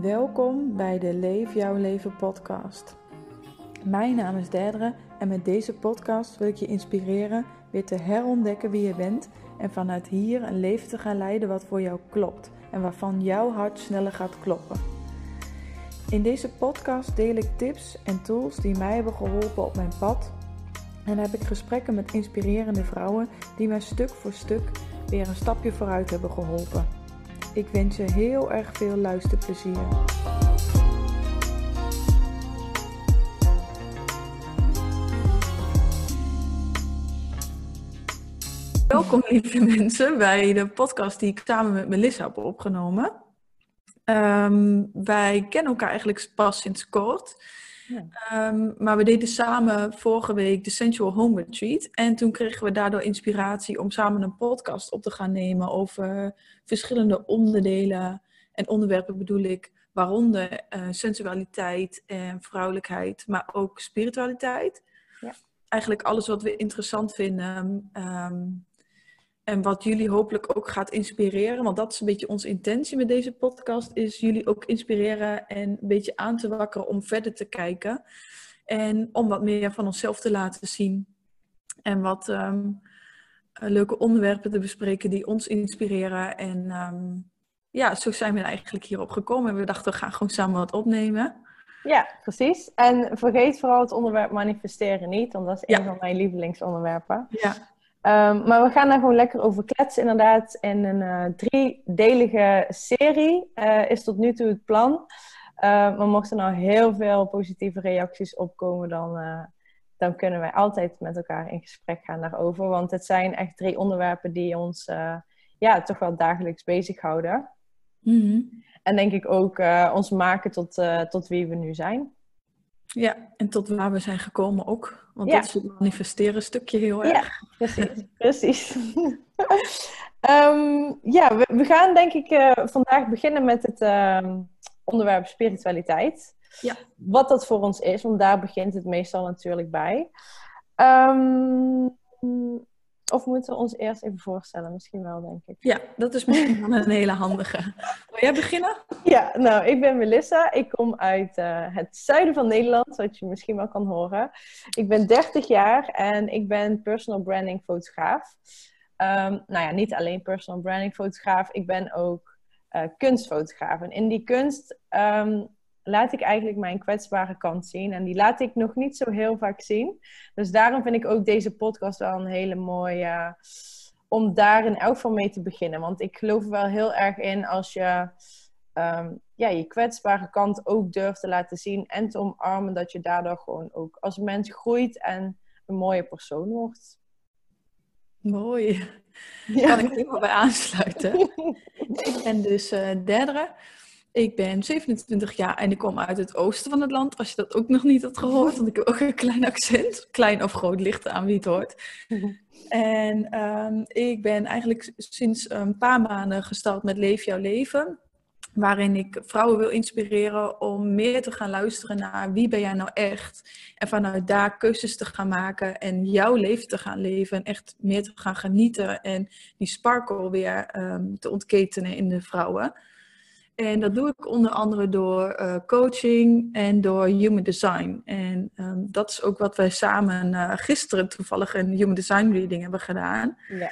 Welkom bij de Leef Jouw Leven podcast. Mijn naam is Derdere en met deze podcast wil ik je inspireren weer te herontdekken wie je bent en vanuit hier een leven te gaan leiden wat voor jou klopt en waarvan jouw hart sneller gaat kloppen. In deze podcast deel ik tips en tools die mij hebben geholpen op mijn pad en heb ik gesprekken met inspirerende vrouwen die mij stuk voor stuk weer een stapje vooruit hebben geholpen. Ik wens je heel erg veel luisterplezier. Welkom lieve mensen bij de podcast die ik samen met Melissa heb opgenomen. Ehm, wij kennen elkaar eigenlijk pas sinds kort. Ja. Ehm, maar we deden samen vorige week de Sensual Home Retreat. En toen kregen we daardoor inspiratie om samen een podcast op te gaan nemen over verschillende onderdelen en onderwerpen bedoel ik, waaronder uh, sensualiteit en vrouwelijkheid, maar ook spiritualiteit. Ja. Eigenlijk alles wat we interessant vinden. Ehm, en wat jullie hopelijk ook gaat inspireren, want dat is een beetje onze intentie met deze podcast, is jullie ook inspireren en een beetje aan te wakkeren om verder te kijken. En om wat meer van onszelf te laten zien. En wat ehm, eh, leuke onderwerpen te bespreken die ons inspireren. En um, ja, zo zijn we eigenlijk hierop gekomen. En we dachten, we gaan gewoon samen wat opnemen. Ja, precies. En vergeet vooral het onderwerp manifesteren niet, want dat is een van mijn lievelingsonderwerpen. Ja. Um, maar we gaan daar gewoon lekker over kletsen, inderdaad. In een uh, driedelige serie uh, is tot nu toe het plan. Uh, maar mochten er nou heel veel positieve reacties opkomen, dan, dan kunnen wij altijd met elkaar in gesprek gaan daarover. Want het zijn echt drie onderwerpen die ons ja, toch wel dagelijks bezighouden. Mm En denk ik ook ons maken tot, tot wie we nu zijn. Ja, en tot waar we zijn gekomen ook. Want dat is het manifesteren stukje heel erg. Ja, precies. precies. um, ja, we, we, gaan denk ik uh, vandaag beginnen met het uh, onderwerp spiritualiteit. Ja. Wat dat voor ons is, want daar begint het meestal natuurlijk bij. Um, of moeten we ons eerst even voorstellen? Misschien wel, denk ik. Ja, dat is misschien wel een hele handige. Wil jij beginnen? Ja, nou, ik ben Melissa. Ik kom uit uh, het zuiden van Nederland, zoals je misschien wel kan horen. Ik ben 30 jaar en ik ben personal branding fotograaf. Um, nou ja, niet alleen personal branding fotograaf. Ik ben ook uh, kunstfotograaf. En in die kunst um, laat ik eigenlijk mijn kwetsbare kant zien. En die laat ik nog niet zo heel vaak zien. Dus daarom vind ik ook deze podcast wel een hele mooie. om daar in elk geval mee te beginnen. Want ik geloof er wel heel erg in als je um, ja, je kwetsbare kant ook durft te laten zien. En te omarmen dat je daardoor gewoon ook als mens groeit en een mooie persoon wordt. Mooi. Ja. Kan ik helemaal bij aansluiten. ik ben dus uh, derde. Ik ben 27 jaar en ik kom uit het oosten van het land. Als je dat ook nog niet had gehoord, want ik heb ook een klein accent. Klein of groot, ligt aan wie het hoort. En um, ik ben eigenlijk sinds een paar maanden gestart met Leef jouw leven. Waarin ik vrouwen wil inspireren om meer te gaan luisteren naar wie ben jij nou echt. En vanuit daar keuzes te gaan maken en jouw leven te gaan leven. En echt meer te gaan genieten en die sparkle weer um, te ontketenen in de vrouwen. En dat doe ik onder andere door uh, coaching en door human design. En um, dat is ook wat wij samen uh, gisteren toevallig een human design reading hebben gedaan. Ja.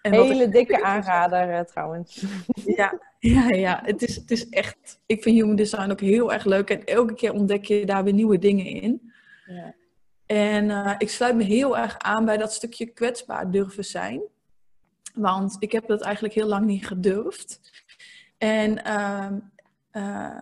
En Hele dikke aanrader uh, trouwens. Ja, ja, ja. Het, is, het is echt... Ik vind human design ook heel erg leuk. En elke keer ontdek je daar weer nieuwe dingen in. Ja. En ik sluit me heel erg aan bij dat stukje kwetsbaar durven zijn. Want ik heb dat eigenlijk heel lang niet gedurfd. En uh,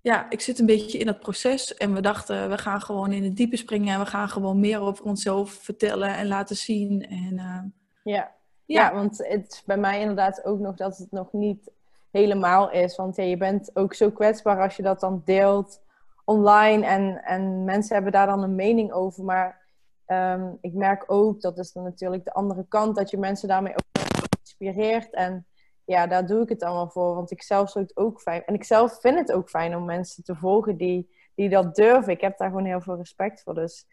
ja, ik zit een beetje in dat proces. En we dachten, we gaan gewoon in het diepe springen. En we gaan gewoon meer over onszelf vertellen en laten zien. En, uh, ja. Ja. ja, want het is bij mij inderdaad ook nog dat het nog niet helemaal is. Want ja, je bent ook zo kwetsbaar als je dat dan deelt online. En, en mensen hebben daar dan een mening over. Maar um, ik merk ook, dat is dan natuurlijk de andere kant, dat je mensen daarmee ook inspireert. En ja, daar doe ik het allemaal voor. Want ik zelf zou het ook fijn. En ik zelf vind het ook fijn om mensen te volgen die, die dat durven. Ik heb daar gewoon heel veel respect voor. Dus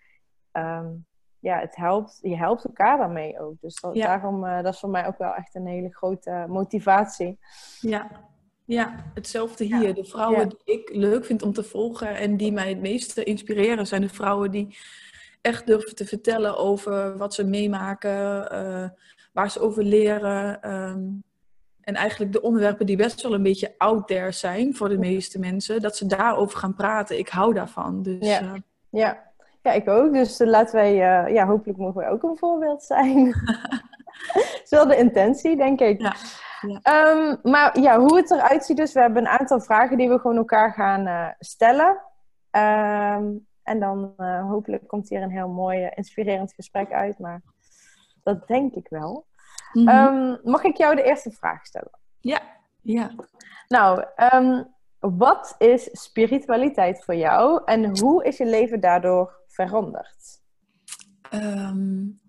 um, ja, het helpt, je helpt elkaar daarmee ook. Dus dat, daarom, uh, dat is voor mij ook wel echt een hele grote motivatie. Ja. Ja, hetzelfde hier. De vrouwen die ik leuk vind om te volgen en die mij het meeste inspireren, zijn de vrouwen die echt durven te vertellen over wat ze meemaken, uh, waar ze over leren. Ehm, en eigenlijk de onderwerpen die best wel een beetje out there zijn voor de meeste mensen, dat ze daarover gaan praten. Ik hou daarvan. Dus, ja. Uh... ja. ja, ik ook. Dus uh, laten wij, ja, hopelijk mogen wij ook een voorbeeld zijn. dat is wel de intentie, denk ik. Ja. Ja. Um, maar ja, hoe het eruit ziet dus, we hebben een aantal vragen die we gewoon elkaar gaan uh, stellen. Um, en dan hopelijk komt hier een heel mooi, inspirerend gesprek uit. Maar dat denk ik wel. Mm -hmm. um, mag ik jou de eerste vraag stellen? Ja, ja. Nou, wat is spiritualiteit voor jou en hoe is je leven daardoor veranderd?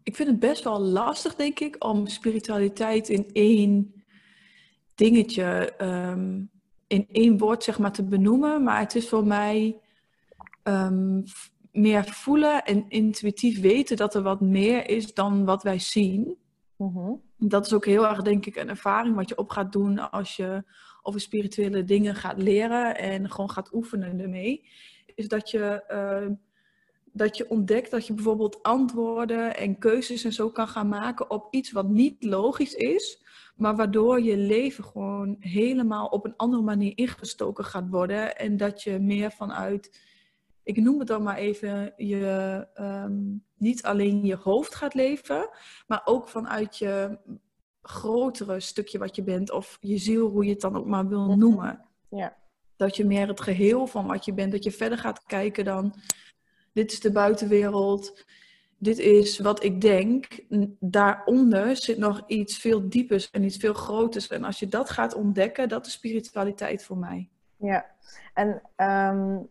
ik vind het best wel lastig, denk ik, om spiritualiteit in één dingetje um, in één woord zeg maar, te benoemen. Maar het is voor mij um, meer voelen en intuïtief weten dat er wat meer is dan wat wij zien. Mm-hmm. Dat is ook heel erg, denk ik, een ervaring wat je op gaat doen als je over spirituele dingen gaat leren en gewoon gaat oefenen ermee. Is dat je, uh, dat je ontdekt dat je bijvoorbeeld antwoorden en keuzes en zo kan gaan maken op iets wat niet logisch is. Maar waardoor je leven gewoon helemaal op een andere manier ingestoken gaat worden. En dat je meer vanuit, ik noem het dan maar even, je um, niet alleen je hoofd gaat leven, maar ook vanuit je grotere stukje wat je bent. Of je ziel, hoe je het dan ook maar wil noemen. Ja. Dat je meer het geheel van wat je bent, dat je verder gaat kijken dan, dit is de buitenwereld dit is wat ik denk. Daaronder zit nog iets veel diepers en iets veel groters. En als je dat gaat ontdekken, dat is spiritualiteit voor mij. Ja, en um,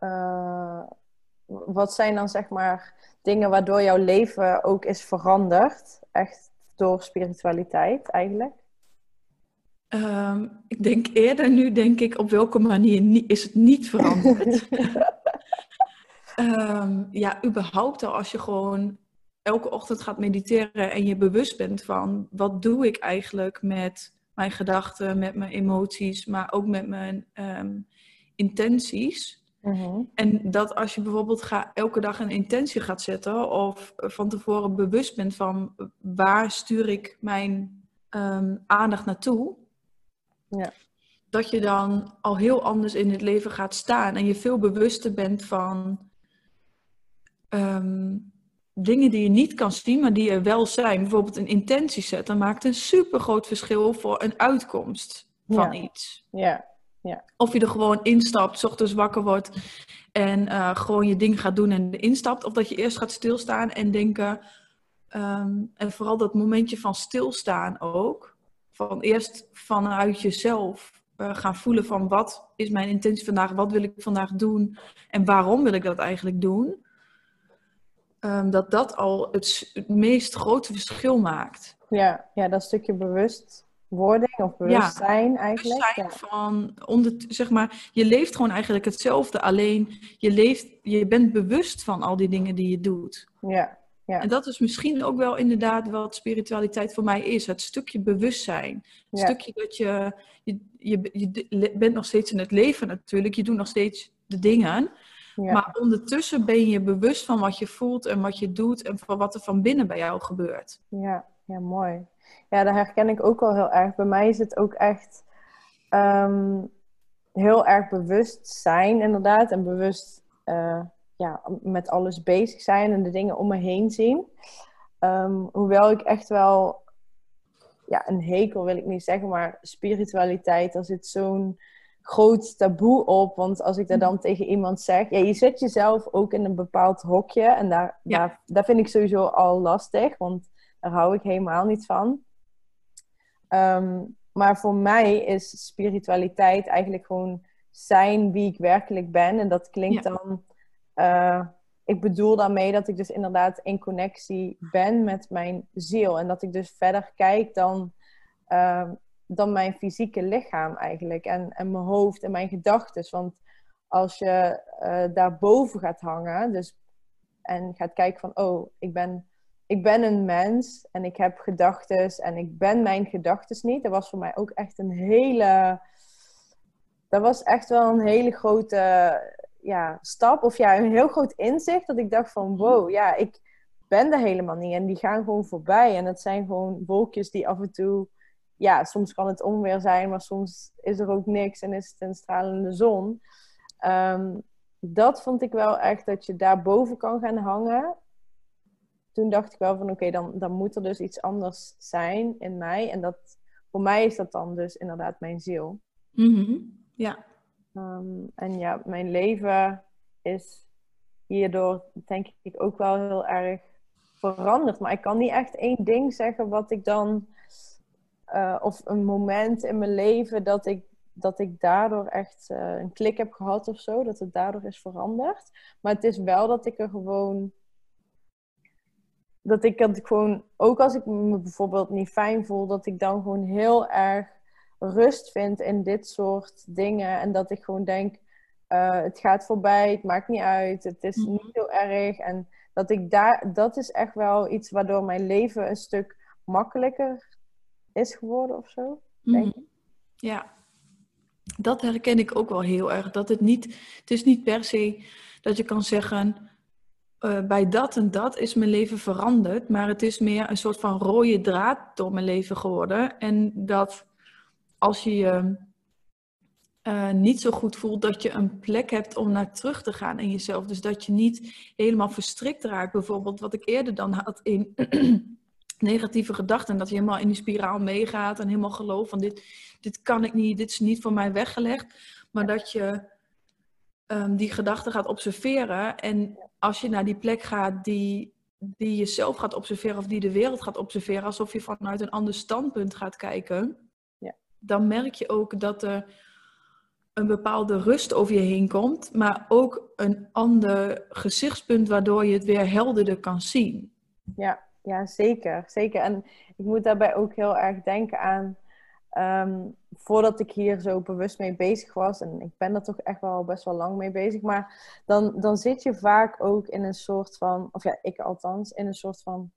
uh, wat zijn dan zeg maar dingen waardoor jouw leven ook is veranderd? Echt door spiritualiteit eigenlijk? Um, ik denk eerder nu, denk ik, op welke manier is het niet veranderd? Um, ja, überhaupt al als je gewoon elke ochtend gaat mediteren en je bewust bent van wat doe ik eigenlijk met mijn gedachten, met mijn emoties, maar ook met mijn um, intenties. Mhm. En dat als je bijvoorbeeld ga, elke dag een intentie gaat zetten of van tevoren bewust bent van waar stuur ik mijn um, aandacht naartoe, ja. dat je dan al heel anders in het leven gaat staan en je veel bewuster bent van um, dingen die je niet kan zien, maar die er wel zijn. Bijvoorbeeld een intentie zetten maakt een super groot verschil voor een uitkomst van iets. Ja. Ja. Of je er gewoon instapt, ochtends wakker wordt en uh, gewoon je ding gaat doen en instapt. Of dat je eerst gaat stilstaan en denken. Um, en vooral dat momentje van stilstaan ook. Van eerst vanuit jezelf uh, gaan voelen van wat is mijn intentie vandaag, wat wil ik vandaag doen en waarom wil ik dat eigenlijk doen. Um, dat dat al het, het, meest grote verschil maakt. Ja, ja dat stukje bewustwording of bewustzijn ja, eigenlijk. Bewustzijn ja. van, onder, zeg maar, je leeft gewoon eigenlijk hetzelfde, alleen je, leeft, je bent bewust van al die dingen die je doet. Ja, ja. En dat is misschien ook wel inderdaad wat spiritualiteit voor mij is. Het stukje bewustzijn. Het stukje dat je je, je, je bent nog steeds in het leven natuurlijk. Je doet nog steeds de dingen. Maar ondertussen ben je bewust van wat je voelt en wat je doet en van wat er van binnen bij jou gebeurt. Ja, ja mooi. Ja, dat herken ik ook al heel erg. Bij mij is het ook echt ehm, heel erg bewust zijn, inderdaad. En bewust uh, ja, met alles bezig zijn en de dingen om me heen zien. Um, hoewel ik echt wel, ja, een hekel wil ik niet zeggen, maar spiritualiteit, er zit zo'n groot taboe op. Want als ik dat dan tegen iemand zeg, ja, je zet jezelf ook in een bepaald hokje. En daar, daar, daar vind ik sowieso al lastig, want daar hou ik helemaal niet van. Um, maar voor mij is spiritualiteit eigenlijk gewoon zijn wie ik werkelijk ben. En dat klinkt dan. Uh, ik bedoel daarmee dat ik dus inderdaad in connectie ben met mijn ziel. En dat ik dus verder kijk dan uh, dan mijn fysieke lichaam eigenlijk. En, en mijn hoofd en mijn gedachten. Want als je uh, daarboven gaat hangen dus, en gaat kijken van... oh, ik ben ik ben een mens en ik heb gedachten en ik ben mijn gedachten niet. Dat was voor mij ook echt een hele. Dat was echt wel een hele grote ja, stap of ja, een heel groot inzicht. Dat ik dacht van wow, ja, ik ben er helemaal niet. En die gaan gewoon voorbij. En het zijn gewoon wolkjes die af en toe. Ja, soms kan het onweer zijn, maar soms is er ook niks en is het een stralende zon. Um, dat vond ik wel echt dat je daar boven kan gaan hangen. Toen dacht ik wel van oké, dan, dan moet er dus iets anders zijn in mij. En dat, voor mij is dat dan dus inderdaad mijn ziel. Mhm. Ja. Ehm, en ja, mijn leven is hierdoor denk ik ook wel heel erg veranderd. Maar ik kan niet echt één ding zeggen wat ik dan... Uh, of een moment in mijn leven dat ik dat ik daardoor echt uh, een klik heb gehad of zo. Dat het daardoor is veranderd. Maar het is wel dat ik er gewoon. Dat ik het gewoon, ook als ik me bijvoorbeeld niet fijn voel, dat ik dan gewoon heel erg rust vind in dit soort dingen. En dat ik gewoon denk, uh, het gaat voorbij, het maakt niet uit, het is mhm. niet zo erg. En dat ik daar, dat is echt wel iets waardoor mijn leven een stuk makkelijker is geworden of zo. Denk mm Ja, dat herken ik ook wel heel erg. Dat het niet, het is niet per se dat je kan zeggen, uh, bij dat en dat is mijn leven veranderd. Maar het is meer een soort van rode draad door mijn leven geworden. En dat als je je uh, niet zo goed voelt, dat je een plek hebt om naar terug te gaan in jezelf. Dus dat je niet helemaal verstrikt raakt. Bijvoorbeeld wat ik eerder dan had in negatieve gedachten. Dat je helemaal in die spiraal meegaat en helemaal gelooft van dit, dit kan ik niet, dit is niet voor mij weggelegd. Maar dat je um, die gedachten gaat observeren. En als je naar die plek gaat die, die jezelf gaat observeren of die de wereld gaat observeren, alsof je vanuit een ander standpunt gaat kijken, ja. dan merk je ook dat er een bepaalde rust over je heen komt, maar ook een ander gezichtspunt waardoor je het weer helderder kan zien. Ja, ja, zeker. zeker. En ik moet daarbij ook heel erg denken aan. Ehm, voordat ik hier zo bewust mee bezig was, en ik ben er toch echt wel best wel lang mee bezig, maar dan, dan zit je vaak ook in een soort van, of ja, ik althans, in een soort van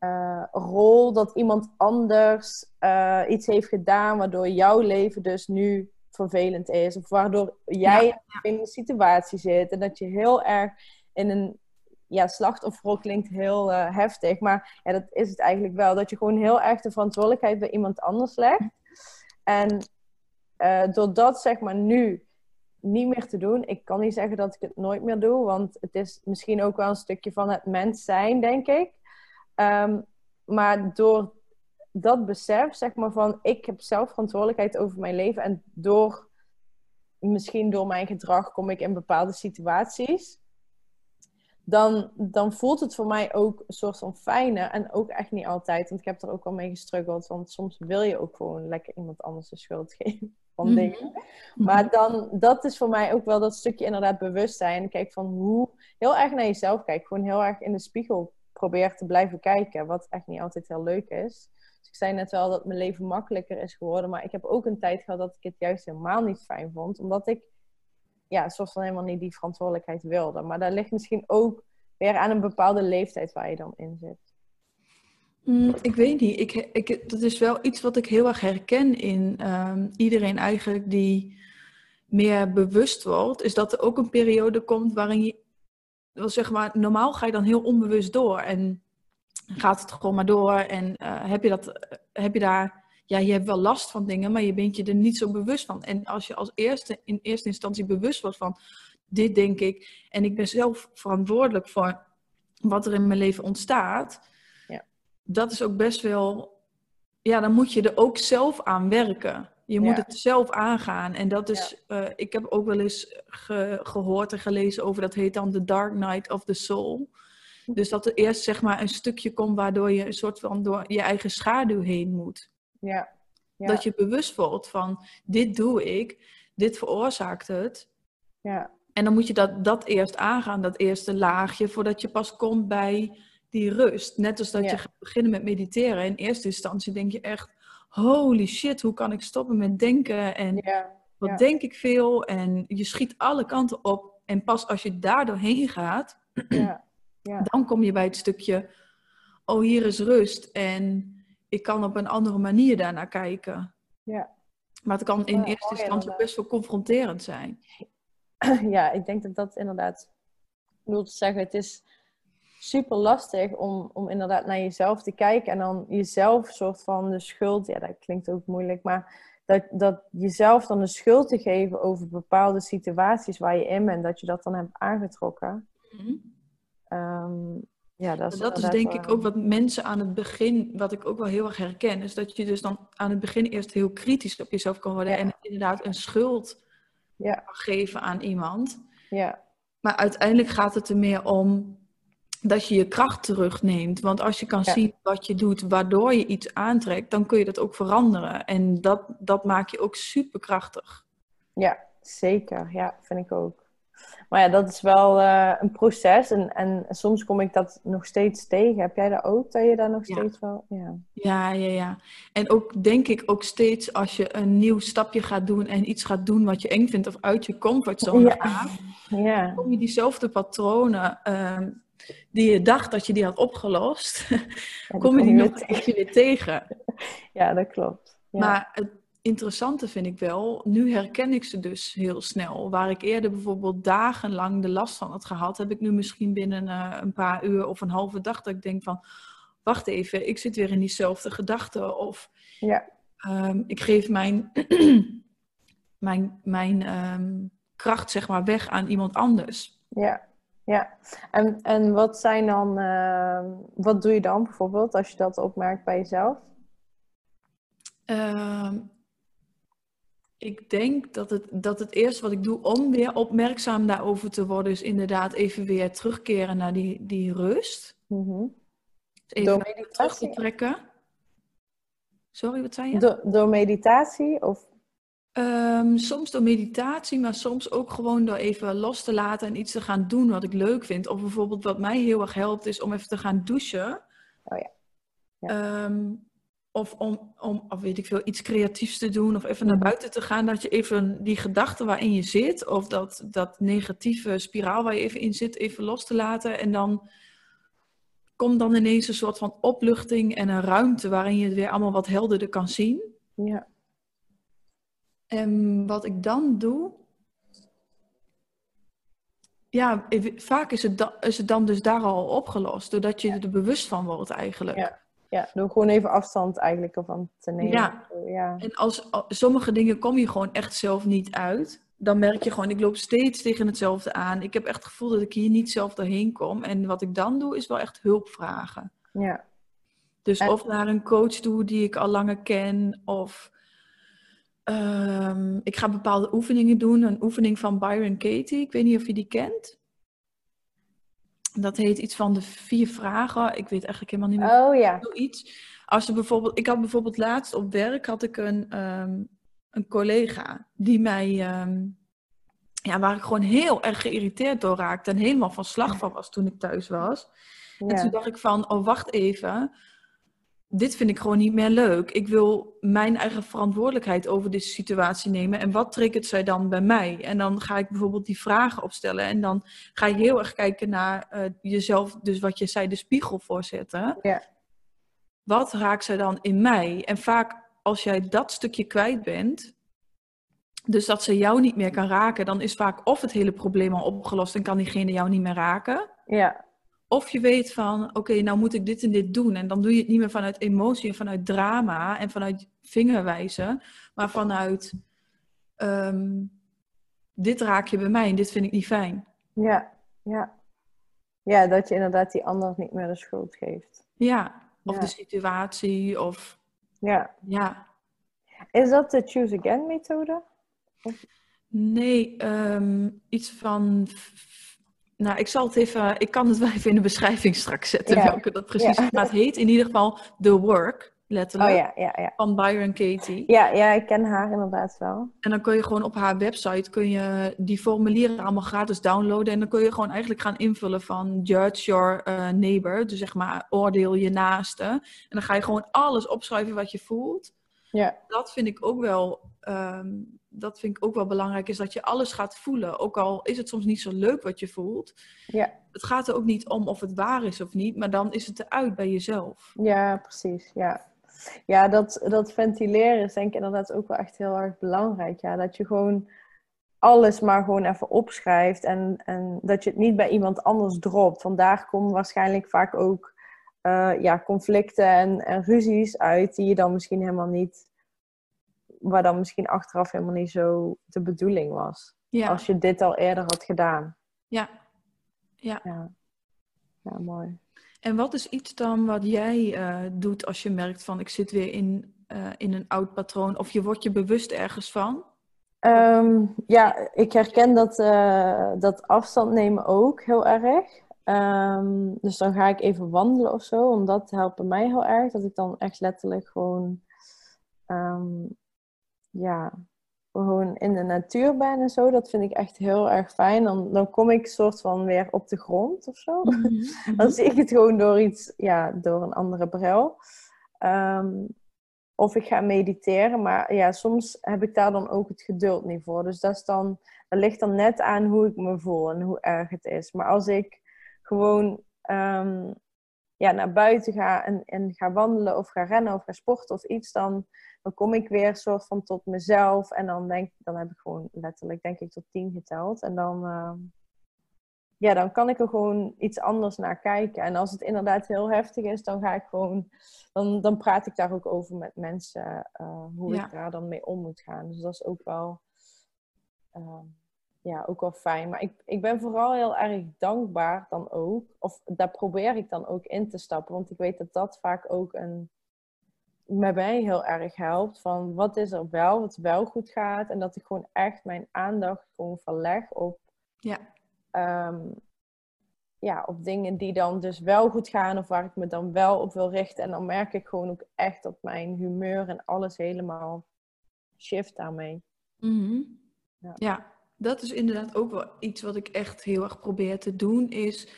uh, rol dat iemand anders uh, iets heeft gedaan, waardoor jouw leven dus nu vervelend is, of waardoor jij in een situatie zit en dat je heel erg in een ja, slachtofferrol klinkt heel uh, heftig, maar ja, dat is het eigenlijk wel. Dat je gewoon heel erg de verantwoordelijkheid bij iemand anders legt. En uh, door dat zeg maar nu niet meer te doen, ik kan niet zeggen dat ik het nooit meer doe, want het is misschien ook wel een stukje van het mens zijn, denk ik. Um, maar door dat besef, zeg maar van ik heb zelf verantwoordelijkheid over mijn leven en door misschien door mijn gedrag kom ik in bepaalde situaties dan, dan voelt het voor mij ook een soort van fijne. En ook echt niet altijd, want ik heb er ook wel mee gestruggeld. Want soms wil je ook gewoon lekker iemand anders de schuld geven van mhm. dingen. Maar dan, dat is voor mij ook wel dat stukje inderdaad bewustzijn. Kijk van hoe, heel erg naar jezelf kijken. Gewoon heel erg in de spiegel probeer te blijven kijken. Wat echt niet altijd heel leuk is. Dus ik zei net wel dat mijn leven makkelijker is geworden. Maar ik heb ook een tijd gehad dat ik het juist helemaal niet fijn vond. Omdat ik ja, soort van helemaal niet die verantwoordelijkheid wilde. Maar daar ligt misschien ook weer aan een bepaalde leeftijd waar je dan in zit. Mm, ik weet niet. Ik, ik, dat is wel iets wat ik heel erg herken in ehm, iedereen eigenlijk die meer bewust wordt. Is dat er ook een periode komt waarin je, wel zeg maar, normaal ga je dan heel onbewust door. En gaat het gewoon maar door. En uh, heb, je dat, heb je daar ja, je hebt wel last van dingen, maar je bent je er niet zo bewust van. En als je als eerste in eerste instantie bewust wordt van dit denk ik, en ik ben zelf verantwoordelijk voor wat er in mijn leven ontstaat, ja. dat is ook best wel, ja, dan moet je er ook zelf aan werken. Je moet het zelf aangaan. En dat is, uh, ik heb ook wel eens gehoord en gelezen over, dat heet dan The Dark Night of the Soul. Dus dat er eerst zeg maar een stukje komt waardoor je een soort van door je eigen schaduw heen moet. Ja. ja. Dat je bewust wordt van dit doe ik, dit veroorzaakt het. Ja. En dan moet je dat, dat eerst aangaan, dat eerste laagje, voordat je pas komt bij die rust. Net als dat je gaat beginnen met mediteren. In eerste instantie denk je echt, holy shit, hoe kan ik stoppen met denken? En ja. wat denk ik veel? En je schiet alle kanten op. En pas als je daar doorheen gaat, dan kom je bij het stukje oh hier is rust en ik kan op een andere manier daarnaar kijken. Ja. Maar het kan in eerste instantie best wel confronterend zijn. ja, ik denk dat dat inderdaad wil te zeggen. Het is super lastig om, om inderdaad naar jezelf te kijken en dan jezelf soort van de schuld. Ja, dat klinkt ook moeilijk, maar dat, dat jezelf dan de schuld te geven over bepaalde situaties waar je in bent, dat je dat dan hebt aangetrokken. Ehm, ja, dat is, Dat is inderdaad denk ik ook wat mensen aan het begin, wat ik ook wel heel erg herken, is dat je dus dan aan het begin eerst heel kritisch op jezelf kan worden Ja. en inderdaad een schuld Ja, kan geven aan iemand. ja, Maar uiteindelijk gaat het er meer om dat je je kracht terugneemt. Want als je kan Ja. zien wat je doet, waardoor je iets aantrekt, dan kun je dat ook veranderen. En dat, dat maakt je ook superkrachtig. ja, zeker. Ja, vind ik ook. Maar ja, dat is wel eh, een proces en, en soms kom ik dat nog steeds tegen. Heb jij dat ook, dat je daar nog Ja. steeds wel... Ja. Ja, ja, ja. En ook denk ik ook steeds als je een nieuw stapje gaat doen en iets gaat doen wat je eng vindt of uit je comfortzone gaat, Ja. kom je diezelfde patronen ehm, die je dacht dat je die had opgelost, kom je die weer nog een weer tegen. Ja, dat klopt. Ja. Maar het interessante vind ik wel, nu herken ik ze dus heel snel. Waar ik eerder bijvoorbeeld dagenlang de last van had gehad, heb ik nu misschien binnen eh, een paar uur of een halve dag dat ik denk van, wacht even, ik zit weer in diezelfde gedachten. Of ja. ehm, ik geef mijn, mijn, mijn ehm, kracht zeg maar weg aan iemand anders. Ja, ja. En, en wat zijn dan, eh, wat doe je dan bijvoorbeeld als je dat opmerkt bij jezelf? Ehm, ik denk dat het, dat het eerste wat ik doe om weer opmerkzaam daarover te worden, is inderdaad even weer terugkeren naar die, die rust. Mhm. Even Door terug te trekken. Sorry, wat zei je? Door, door meditatie? Of, Ehm, soms door meditatie, maar soms ook gewoon door even los te laten en iets te gaan doen wat ik leuk vind. Of bijvoorbeeld wat mij heel erg helpt, is om even te gaan douchen. Oh ja. Ja. Ehm, of om, om, of weet ik veel, iets creatiefs te doen. Of even naar buiten te gaan. Dat je even die gedachten waarin je zit. Of dat, dat negatieve spiraal waar je even in zit, even los te laten. En dan komt dan ineens een soort van opluchting en een ruimte waarin je het weer allemaal wat helderder kan zien. ja. En wat ik dan doe. Ja, vaak is het, da- is het dan dus daar al opgelost. Doordat je er bewust van wordt eigenlijk. Ja. Ja, door gewoon even afstand eigenlijk ervan te nemen. Ja. ja. En als al- sommige dingen kom je gewoon echt zelf niet uit. Dan merk je gewoon, ik loop steeds tegen hetzelfde aan. Ik heb echt het gevoel dat ik hier niet zelf doorheen kom. En wat ik dan doe, is wel echt hulp vragen. ja. Dus En- of naar een coach toe die ik al langer ken. Of ehm, ik ga bepaalde oefeningen doen. Een oefening van Byron Katie. Ik weet niet of je die kent. Dat heet iets van de vier vragen. Ik weet eigenlijk helemaal niet meer Oh ja. zoiets. Als er bijvoorbeeld, ik had bijvoorbeeld laatst op werk had ik een, ehm, een collega die mij, ehm, ja, waar ik gewoon heel erg geïrriteerd door raakte en helemaal van slag van was toen ik thuis was. En toen dacht ik van, oh wacht even, dit vind ik gewoon niet meer leuk. Ik wil mijn eigen verantwoordelijkheid over deze situatie nemen. En wat triggert zij dan bij mij? En dan ga ik bijvoorbeeld die vragen opstellen. En dan ga je heel erg kijken naar eh, jezelf, dus wat je zei, de spiegel voorzetten. Ja. Wat raakt zij dan in mij? En vaak als jij dat stukje kwijt bent, dus dat ze jou niet meer kan raken, dan is vaak of het hele probleem al opgelost en kan diegene jou niet meer raken. Ja. Of je weet van, oké, nou moet ik dit en dit doen. En dan doe je het niet meer vanuit emotie en vanuit drama en vanuit vingerwijzen. Maar vanuit, ehm, dit raak je bij mij en dit vind ik niet fijn. Ja. Ja. Ja, dat je inderdaad die ander niet meer de schuld geeft. Ja, of Ja. de situatie of, Ja. ja. Is dat de Choose Again methode? Nee, ehm, iets van... Nou, ik zal het even... Ik kan het wel even in de beschrijving straks zetten, Ja. welke dat precies Ja. heet in ieder geval The Work, letterlijk, Oh ja, ja, ja. van Byron Katie. Ja, ja, ik ken haar inderdaad wel. En dan kun je gewoon op haar website kun je die formulieren allemaal gratis downloaden. En dan kun je gewoon eigenlijk gaan invullen van judge your eh, neighbor. Dus zeg maar oordeel je naaste. En dan ga je gewoon alles opschrijven wat je voelt. Ja. Dat vind ik ook wel ehm, dat vind ik ook wel belangrijk, is dat je alles gaat voelen. Ook al is het soms niet zo leuk wat je voelt. Ja. Het gaat er ook niet om of het waar is of niet, maar dan is het eruit bij jezelf. Ja, precies. Ja, ja dat, dat ventileren is denk ik inderdaad ook wel echt heel erg belangrijk. Ja, dat je gewoon alles maar gewoon even opschrijft en, en dat je het niet bij iemand anders dropt. Vandaar komen waarschijnlijk vaak ook uh, ja, conflicten en, en ruzies uit die je dan misschien helemaal niet waar dan misschien achteraf helemaal niet zo de bedoeling was. Ja. Als je dit al eerder had gedaan. Ja. Ja. Ja, ja mooi. En wat is iets dan wat jij uh, doet als je merkt van ik zit weer in, uh, in een oud patroon of je wordt je bewust ergens van? Um, ja, ik herken dat, uh, dat afstand nemen ook heel erg. Um, dus dan ga ik even wandelen of zo, want dat helpt mij heel erg. Dat ik dan echt letterlijk gewoon um, ja, gewoon in de natuur ben en zo. Dat vind ik echt heel erg fijn. Dan, dan kom ik soort van weer op de grond of zo. Mhm, dan zie ik het gewoon door iets, ja, door een andere bril. Um, of ik ga mediteren, maar ja, soms heb ik daar dan ook het geduld niet voor. Dus dat, is dan, dat ligt dan net aan hoe ik me voel en hoe erg het is. Maar als ik gewoon um, ja, naar buiten ga en, en ga wandelen of ga rennen of ga sporten of iets, dan dan kom ik weer soort van tot mezelf. En dan denk dan heb ik gewoon letterlijk, denk ik, tot tien geteld. En dan, uh, ja, dan kan ik er gewoon iets anders naar kijken. En als het inderdaad heel heftig is, dan ga ik gewoon, dan, dan praat ik daar ook over met mensen, uh, hoe ik daar dan mee om moet gaan. Dus dat is ook wel, uh, ja, ook wel fijn. Maar ik, ik ben vooral heel erg dankbaar dan ook. Of daar probeer ik dan ook in te stappen. Want ik weet dat dat vaak ook een met mij heel erg helpt. Van wat is er wel, wat wel goed gaat. En dat ik gewoon echt mijn aandacht gewoon verleg op, ja. Um, ja, op dingen die dan dus wel goed gaan. Of waar ik me dan wel op wil richten. En dan merk ik gewoon ook echt dat mijn humeur en alles helemaal shift daarmee. Mm ja. ja, dat is inderdaad ook wel iets wat ik echt heel erg probeer te doen. Is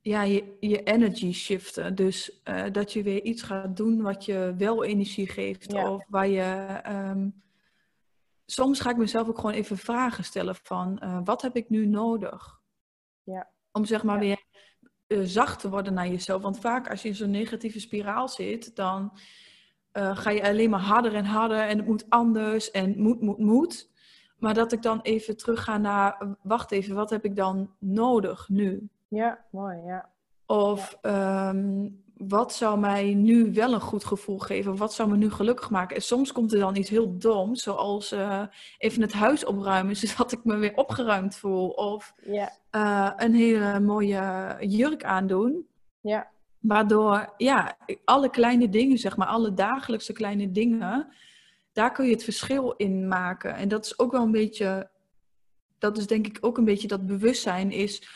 ja, je, je energy shiften. Dus uh, dat je weer iets gaat doen wat je wel energie geeft. Of waar je. Um, soms ga ik mezelf ook gewoon even vragen stellen van uh, wat heb ik nu nodig? Ja. Om zeg maar weer uh, zacht te worden naar jezelf. Want vaak als je in zo'n negatieve spiraal zit, dan ga je alleen maar harder en harder en het moet anders en moet, moet, moet. Maar dat ik dan even terug ga naar, wacht even, wat heb ik dan nodig nu? Ja, mooi, ja. Of ehm, wat zou mij nu wel een goed gevoel geven? Wat zou me nu gelukkig maken? En soms komt er dan iets heel doms, zoals uh, even het huis opruimen, zodat ik me weer opgeruimd voel. Of ja. uh, een hele mooie jurk aandoen. Ja. Waardoor, ja, alle kleine dingen, zeg maar, alle dagelijkse kleine dingen, daar kun je het verschil in maken. En dat is ook wel een beetje, dat is denk ik ook een beetje dat bewustzijn is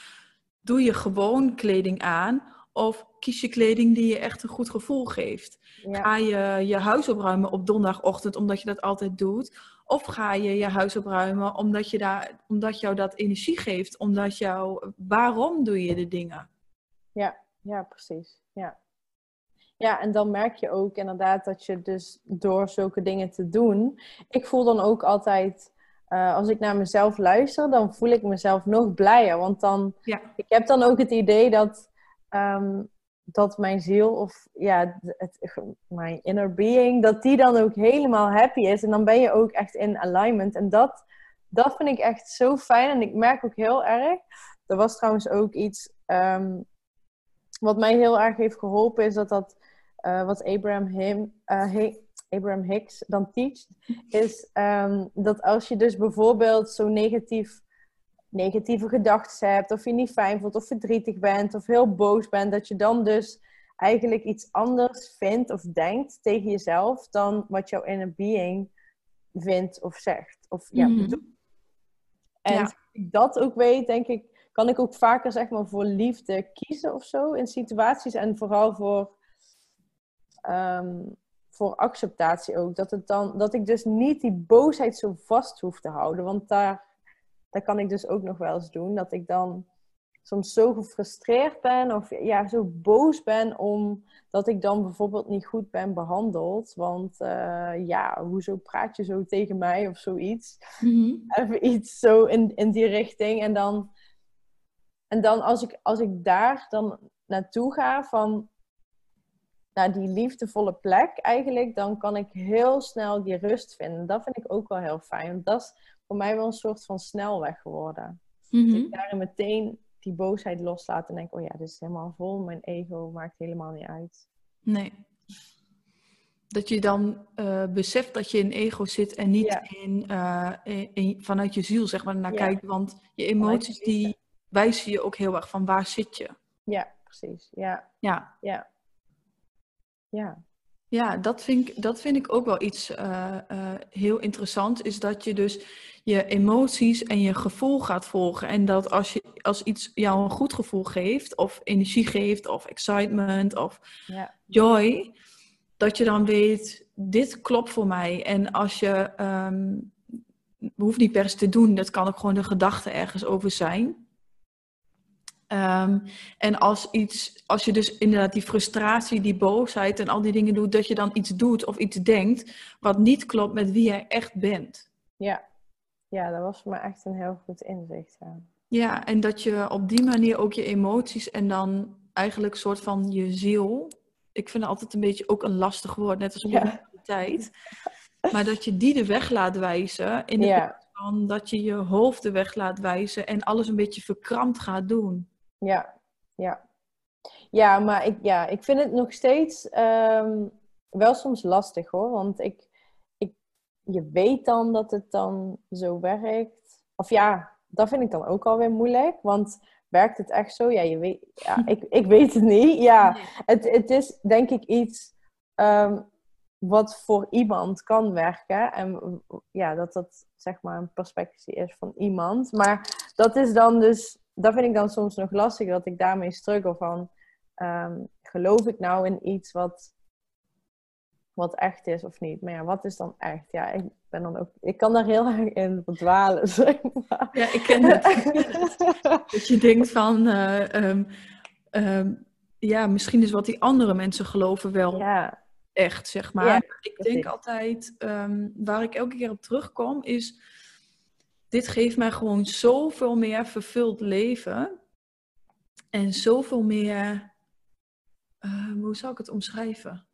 doe je gewoon kleding aan of kies je kleding die je echt een goed gevoel geeft? Ga je je huis opruimen op donderdagochtend omdat je dat altijd doet? Of ga je je huis opruimen omdat, je daar, omdat jou dat energie geeft? Omdat jou, waarom doe je de dingen? Ja, ja, precies. Ja. Ja, en dan merk je ook inderdaad dat je dus door zulke dingen te doen. Ik voel dan ook altijd uh, als ik naar mezelf luister, dan voel ik mezelf nog blijer. Want dan, ja. ik heb dan ook het idee dat, um, dat mijn ziel of ja, het, mijn inner being, dat die dan ook helemaal happy is. En dan ben je ook echt in alignment. En dat, dat vind ik echt zo fijn. En ik merk ook heel erg. Er was trouwens ook iets um, wat mij heel erg heeft geholpen, is dat dat uh, wat Abraham Him, uh, Abraham Hicks dan teacht, is um, dat als je dus bijvoorbeeld zo negatief, negatieve gedachten hebt, of je niet fijn voelt, of verdrietig bent, of heel boos bent, dat je dan dus eigenlijk iets anders vindt of denkt tegen jezelf dan wat jouw inner being vindt of zegt. Of ja, mm -hmm. En als ik dat ook weet, denk ik, kan ik ook vaker zeg maar voor liefde kiezen of zo in situaties en vooral voor um, voor acceptatie ook. Dat, het dan, dat ik dus niet die boosheid zo vast hoef te houden. Want daar, daar kan ik dus ook nog wel eens doen. Dat ik dan soms zo gefrustreerd ben of ja, zo boos ben omdat ik dan bijvoorbeeld niet goed ben behandeld. Want uh, ja, hoezo praat je zo tegen mij of zoiets? Mhm. Even iets zo in, in die richting. En dan, en dan als, ik, als ik daar dan naartoe ga van naar die liefdevolle plek eigenlijk, dan kan ik heel snel die rust vinden. Dat vind ik ook wel heel fijn. Want dat is voor mij wel een soort van snelweg geworden. Mhm. Dat ik daarin meteen die boosheid loslaat en denk, oh ja, dit is helemaal vol. Mijn ego maakt helemaal niet uit. Nee. Dat je dan eh, beseft dat je in ego zit en niet Ja. in, eh, in- in- vanuit je ziel zeg maar, naar Ja. kijkt. Want je emoties die wijzen je ook heel erg van waar zit je. Ja, precies. Ja, Ja, ja. Ja, ja dat, vind ik, dat vind ik ook wel iets eh, eh, heel interessants. Is dat je dus je emoties en je gevoel gaat volgen. En dat als, je, als iets jou een goed gevoel geeft, of energie geeft, of excitement, of ja, joy, dat je dan weet, dit klopt voor mij. En als je, ehm hoeft niet per se te doen, dat kan ook gewoon de gedachte ergens over zijn. Ehm, en als, iets, als je dus inderdaad die frustratie, die boosheid en al die dingen doet, dat je dan iets doet of iets denkt wat niet klopt met wie jij echt bent. ja. Ja, dat was voor mij echt een heel goed inzicht. Ja. Ja, en dat je op die manier ook je emoties en dan eigenlijk soort van je ziel. Ik vind het altijd een beetje ook een lastig woord, net als Ja. spiritualiteit. Maar dat je die de weg laat wijzen. In de Ja. van dat je je hoofd de weg laat wijzen en alles een beetje verkrampt gaat doen. Ja, ja. Ja, maar ik, ja, ik vind het nog steeds ehm, wel soms lastig hoor. Want ik, ik, je weet dan dat het dan zo werkt. Of ja, dat vind ik dan ook alweer moeilijk. Want werkt het echt zo? Ja, je weet, ja ik, ik weet het niet. Ja, het, het is denk ik iets ehm, wat voor iemand kan werken. En ja, dat dat zeg maar een perspectief is van iemand. Maar dat is dan dus, dat vind ik dan soms nog lastig, dat ik daarmee struggle van, ehm, geloof ik nou in iets wat, wat echt is of niet? Maar ja, wat is dan echt? Ja, ik ben dan ook, ik kan daar heel erg in verdwalen, zeg maar. Ja, ik ken het. Dat je denkt van, eh, ehm, ehm, ja, misschien is wat die andere mensen geloven wel Ja, echt, zeg maar. Ja, ik denk altijd, waar ik elke keer op terugkom, is dit geeft mij gewoon zoveel meer vervuld leven. En zoveel meer, eh, hoe zou ik het omschrijven?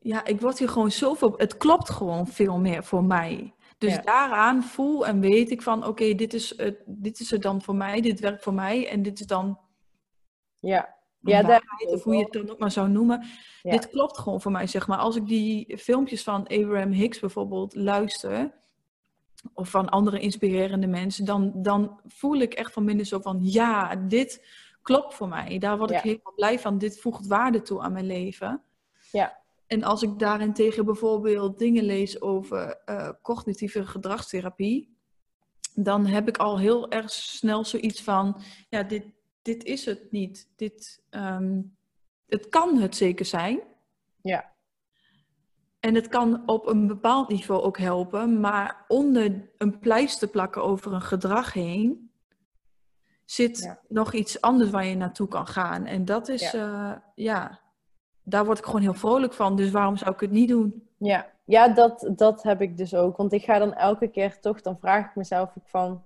Ja, ik word hier gewoon zoveel, het klopt gewoon veel meer voor mij. Dus Ja. daaraan voel en weet ik van, oké, dit, is het, dit is het dan voor mij, dit werkt voor mij. En dit is dan ja. Ja, daar of hoe je het dan ook maar zou noemen. Ja. Dit klopt gewoon voor mij, zeg maar. Als ik die filmpjes van Abraham Hicks bijvoorbeeld luister, of van andere inspirerende mensen, dan, dan voel ik echt van binnen zo van, ja, dit klopt voor mij. Daar word ik Ja. helemaal blij van. Dit voegt waarde toe aan mijn leven. Ja. En als ik daarentegen bijvoorbeeld dingen lees over eh, cognitieve gedragstherapie, dan heb ik al heel erg snel zoiets van, ja, dit, dit is het niet. Dit, ehm, het kan het zeker zijn. Ja. En het kan op een bepaald niveau ook helpen, maar onder een pleister plakken over een gedrag heen zit Ja. nog iets anders waar je naartoe kan gaan. En dat is, ja. ja, daar word ik gewoon heel vrolijk van. Dus waarom zou ik het niet doen? Ja, ja dat, dat heb ik dus ook. Want ik ga dan elke keer toch, dan vraag ik mezelf ook van,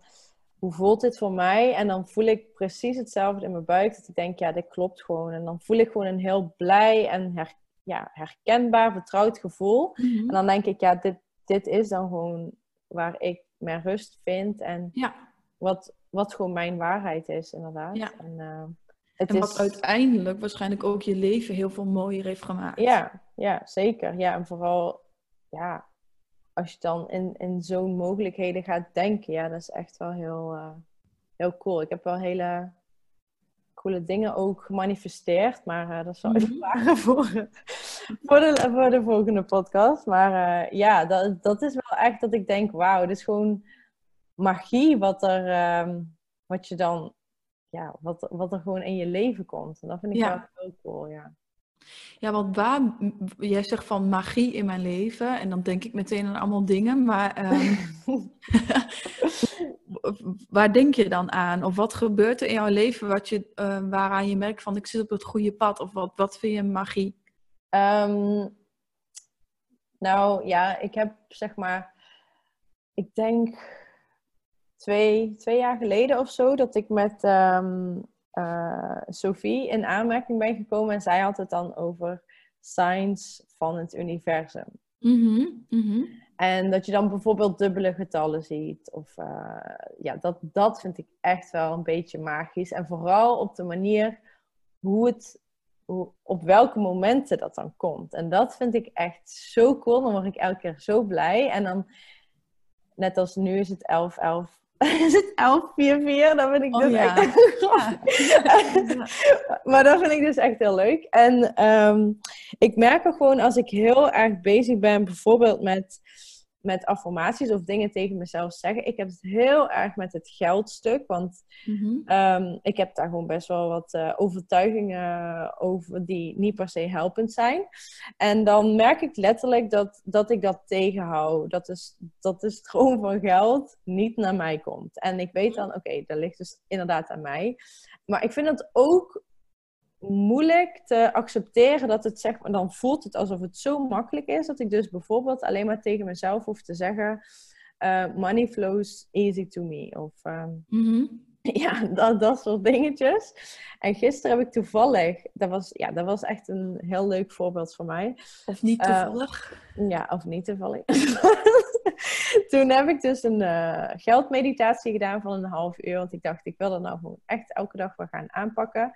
hoe voelt dit voor mij? En dan voel ik precies hetzelfde in mijn buik. Dat ik denk, ja, dit klopt gewoon. En dan voel ik gewoon een heel blij en her, ja, herkenbaar, vertrouwd gevoel. En dan denk ik, ja, dit, dit is dan gewoon waar ik mijn rust vind. En Ja. wat, wat gewoon mijn waarheid is, inderdaad. Ja. En, uh, het en is... wat uiteindelijk waarschijnlijk ook je leven heel veel mooier heeft gemaakt. Ja, ja zeker. Ja, en vooral, ja, als je dan in, in zo'n mogelijkheden gaat denken, ja, dat is echt wel heel, uh, heel cool. Ik heb wel hele coole dingen ook gemanifesteerd, maar uh, dat zal even vragen voor, voor, de, voor de volgende podcast. Maar uh, ja, dat, dat is wel echt dat ik denk, wauw, dit is gewoon magie wat er, um, wat je dan, ja, wat, wat er gewoon in je leven komt. En dat vind ik Ja. wel heel cool, ja. Ja, want waar, jij zegt van magie in mijn leven en dan denk ik meteen aan allemaal dingen, maar ehm, waar denk je dan aan? Of wat gebeurt er in jouw leven wat je, uh, waaraan je merkt van ik zit op het goede pad? Of wat, wat vind je magie? Ehm, nou ja, ik heb zeg maar, ik denk twee, twee jaar geleden of zo, dat ik met um, uh, Sophie in aanmerking ben gekomen. En zij had het dan over signs van het universum. Mm -hmm, En dat je dan bijvoorbeeld dubbele getallen ziet. Of uh, ja, dat, dat vind ik echt wel een beetje magisch. En vooral op de manier hoe het, hoe, op welke momenten dat dan komt. En dat vind ik echt zo cool. Dan word ik elke keer zo blij. En dan, net als nu is het 11, 11 is het 1144? Dan vind ik oh, dus ja. echt... Ja. maar dat vind ik dus echt heel leuk. En um, ik merk er gewoon als ik heel erg bezig ben, bijvoorbeeld met met affirmaties of dingen tegen mezelf zeggen. Ik heb het heel erg met het geldstuk, want mm ik heb daar gewoon best wel wat uh, overtuigingen over die niet per se helpend zijn. En dan merk ik letterlijk dat, dat ik dat tegenhoud. Dat is, dat de stroom van geld niet naar mij komt. En ik weet dan, oké, okay, dat ligt dus inderdaad aan mij. Maar ik vind het ook moeilijk te accepteren dat het zeg maar, dan voelt het alsof het zo makkelijk is dat ik dus bijvoorbeeld alleen maar tegen mezelf hoef te zeggen: uh, money flows easy to me. Of um, ja, dat, dat soort dingetjes. En gisteren heb ik toevallig, dat was, ja, dat was echt een heel leuk voorbeeld voor mij. Of niet eh, toevallig? Uh, ja, of niet toevallig. Toen heb ik dus een uh, geldmeditatie gedaan van een half uur. Want ik dacht, ik wil dat nou gewoon echt elke dag wel gaan aanpakken.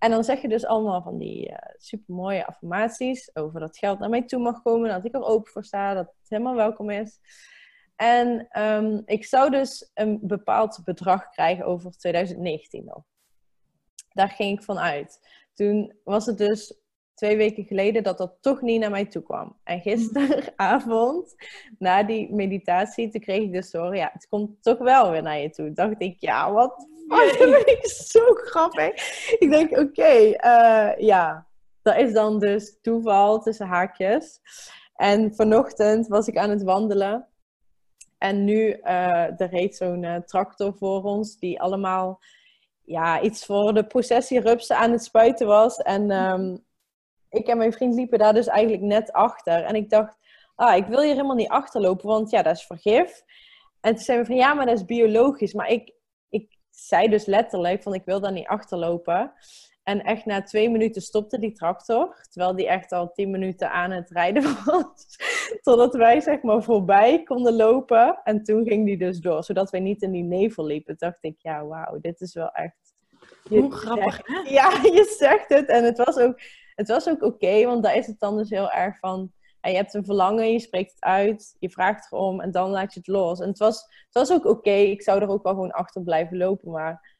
En dan zeg je dus allemaal van die uh, supermooie affirmaties over dat geld naar mij toe mag komen, dat ik er open voor sta, dat het helemaal welkom is. En um, ik zou dus een bepaald bedrag krijgen over 2019 nog. Daar ging ik van uit. Toen was het dus twee weken geleden dat dat toch niet naar mij toe kwam. En gisteravond, na die meditatie, toen kreeg ik dus door, ja, het komt toch wel weer naar je toe. Dacht ik, ja, wat dat vind ik zo grappig. Ik denk, oké, okay, uh, eh, ja, dat is dan dus toeval tussen haakjes. En vanochtend was ik aan het wandelen. En nu, uh, er reed zo'n uh, tractor voor ons, die allemaal ja, iets voor de processie rupsen aan het spuiten was. En um, ik en mijn vriend liepen daar dus eigenlijk net achter. En ik dacht, ah, ik wil hier helemaal niet achterlopen, want ja, dat is vergif. En toen zei we van, ja, maar dat is biologisch. Maar ik, zei dus letterlijk van ik wil daar niet achterlopen. En echt na twee minuten stopte die tractor. Terwijl die echt al tien minuten aan het rijden was. Totdat wij zeg maar voorbij konden lopen. En toen ging die dus door. Zodat wij niet in die nevel liepen. dacht ik, ja wauw, dit is wel echt... Hoe grappig hè? Ja, je zegt het. En het was ook, het was ook oké. want daar is het dan dus heel erg van en je hebt een verlangen, je spreekt het uit, je vraagt erom en dan laat je het los. En het was, het was ook oké, ik zou er ook wel gewoon achter blijven lopen, maar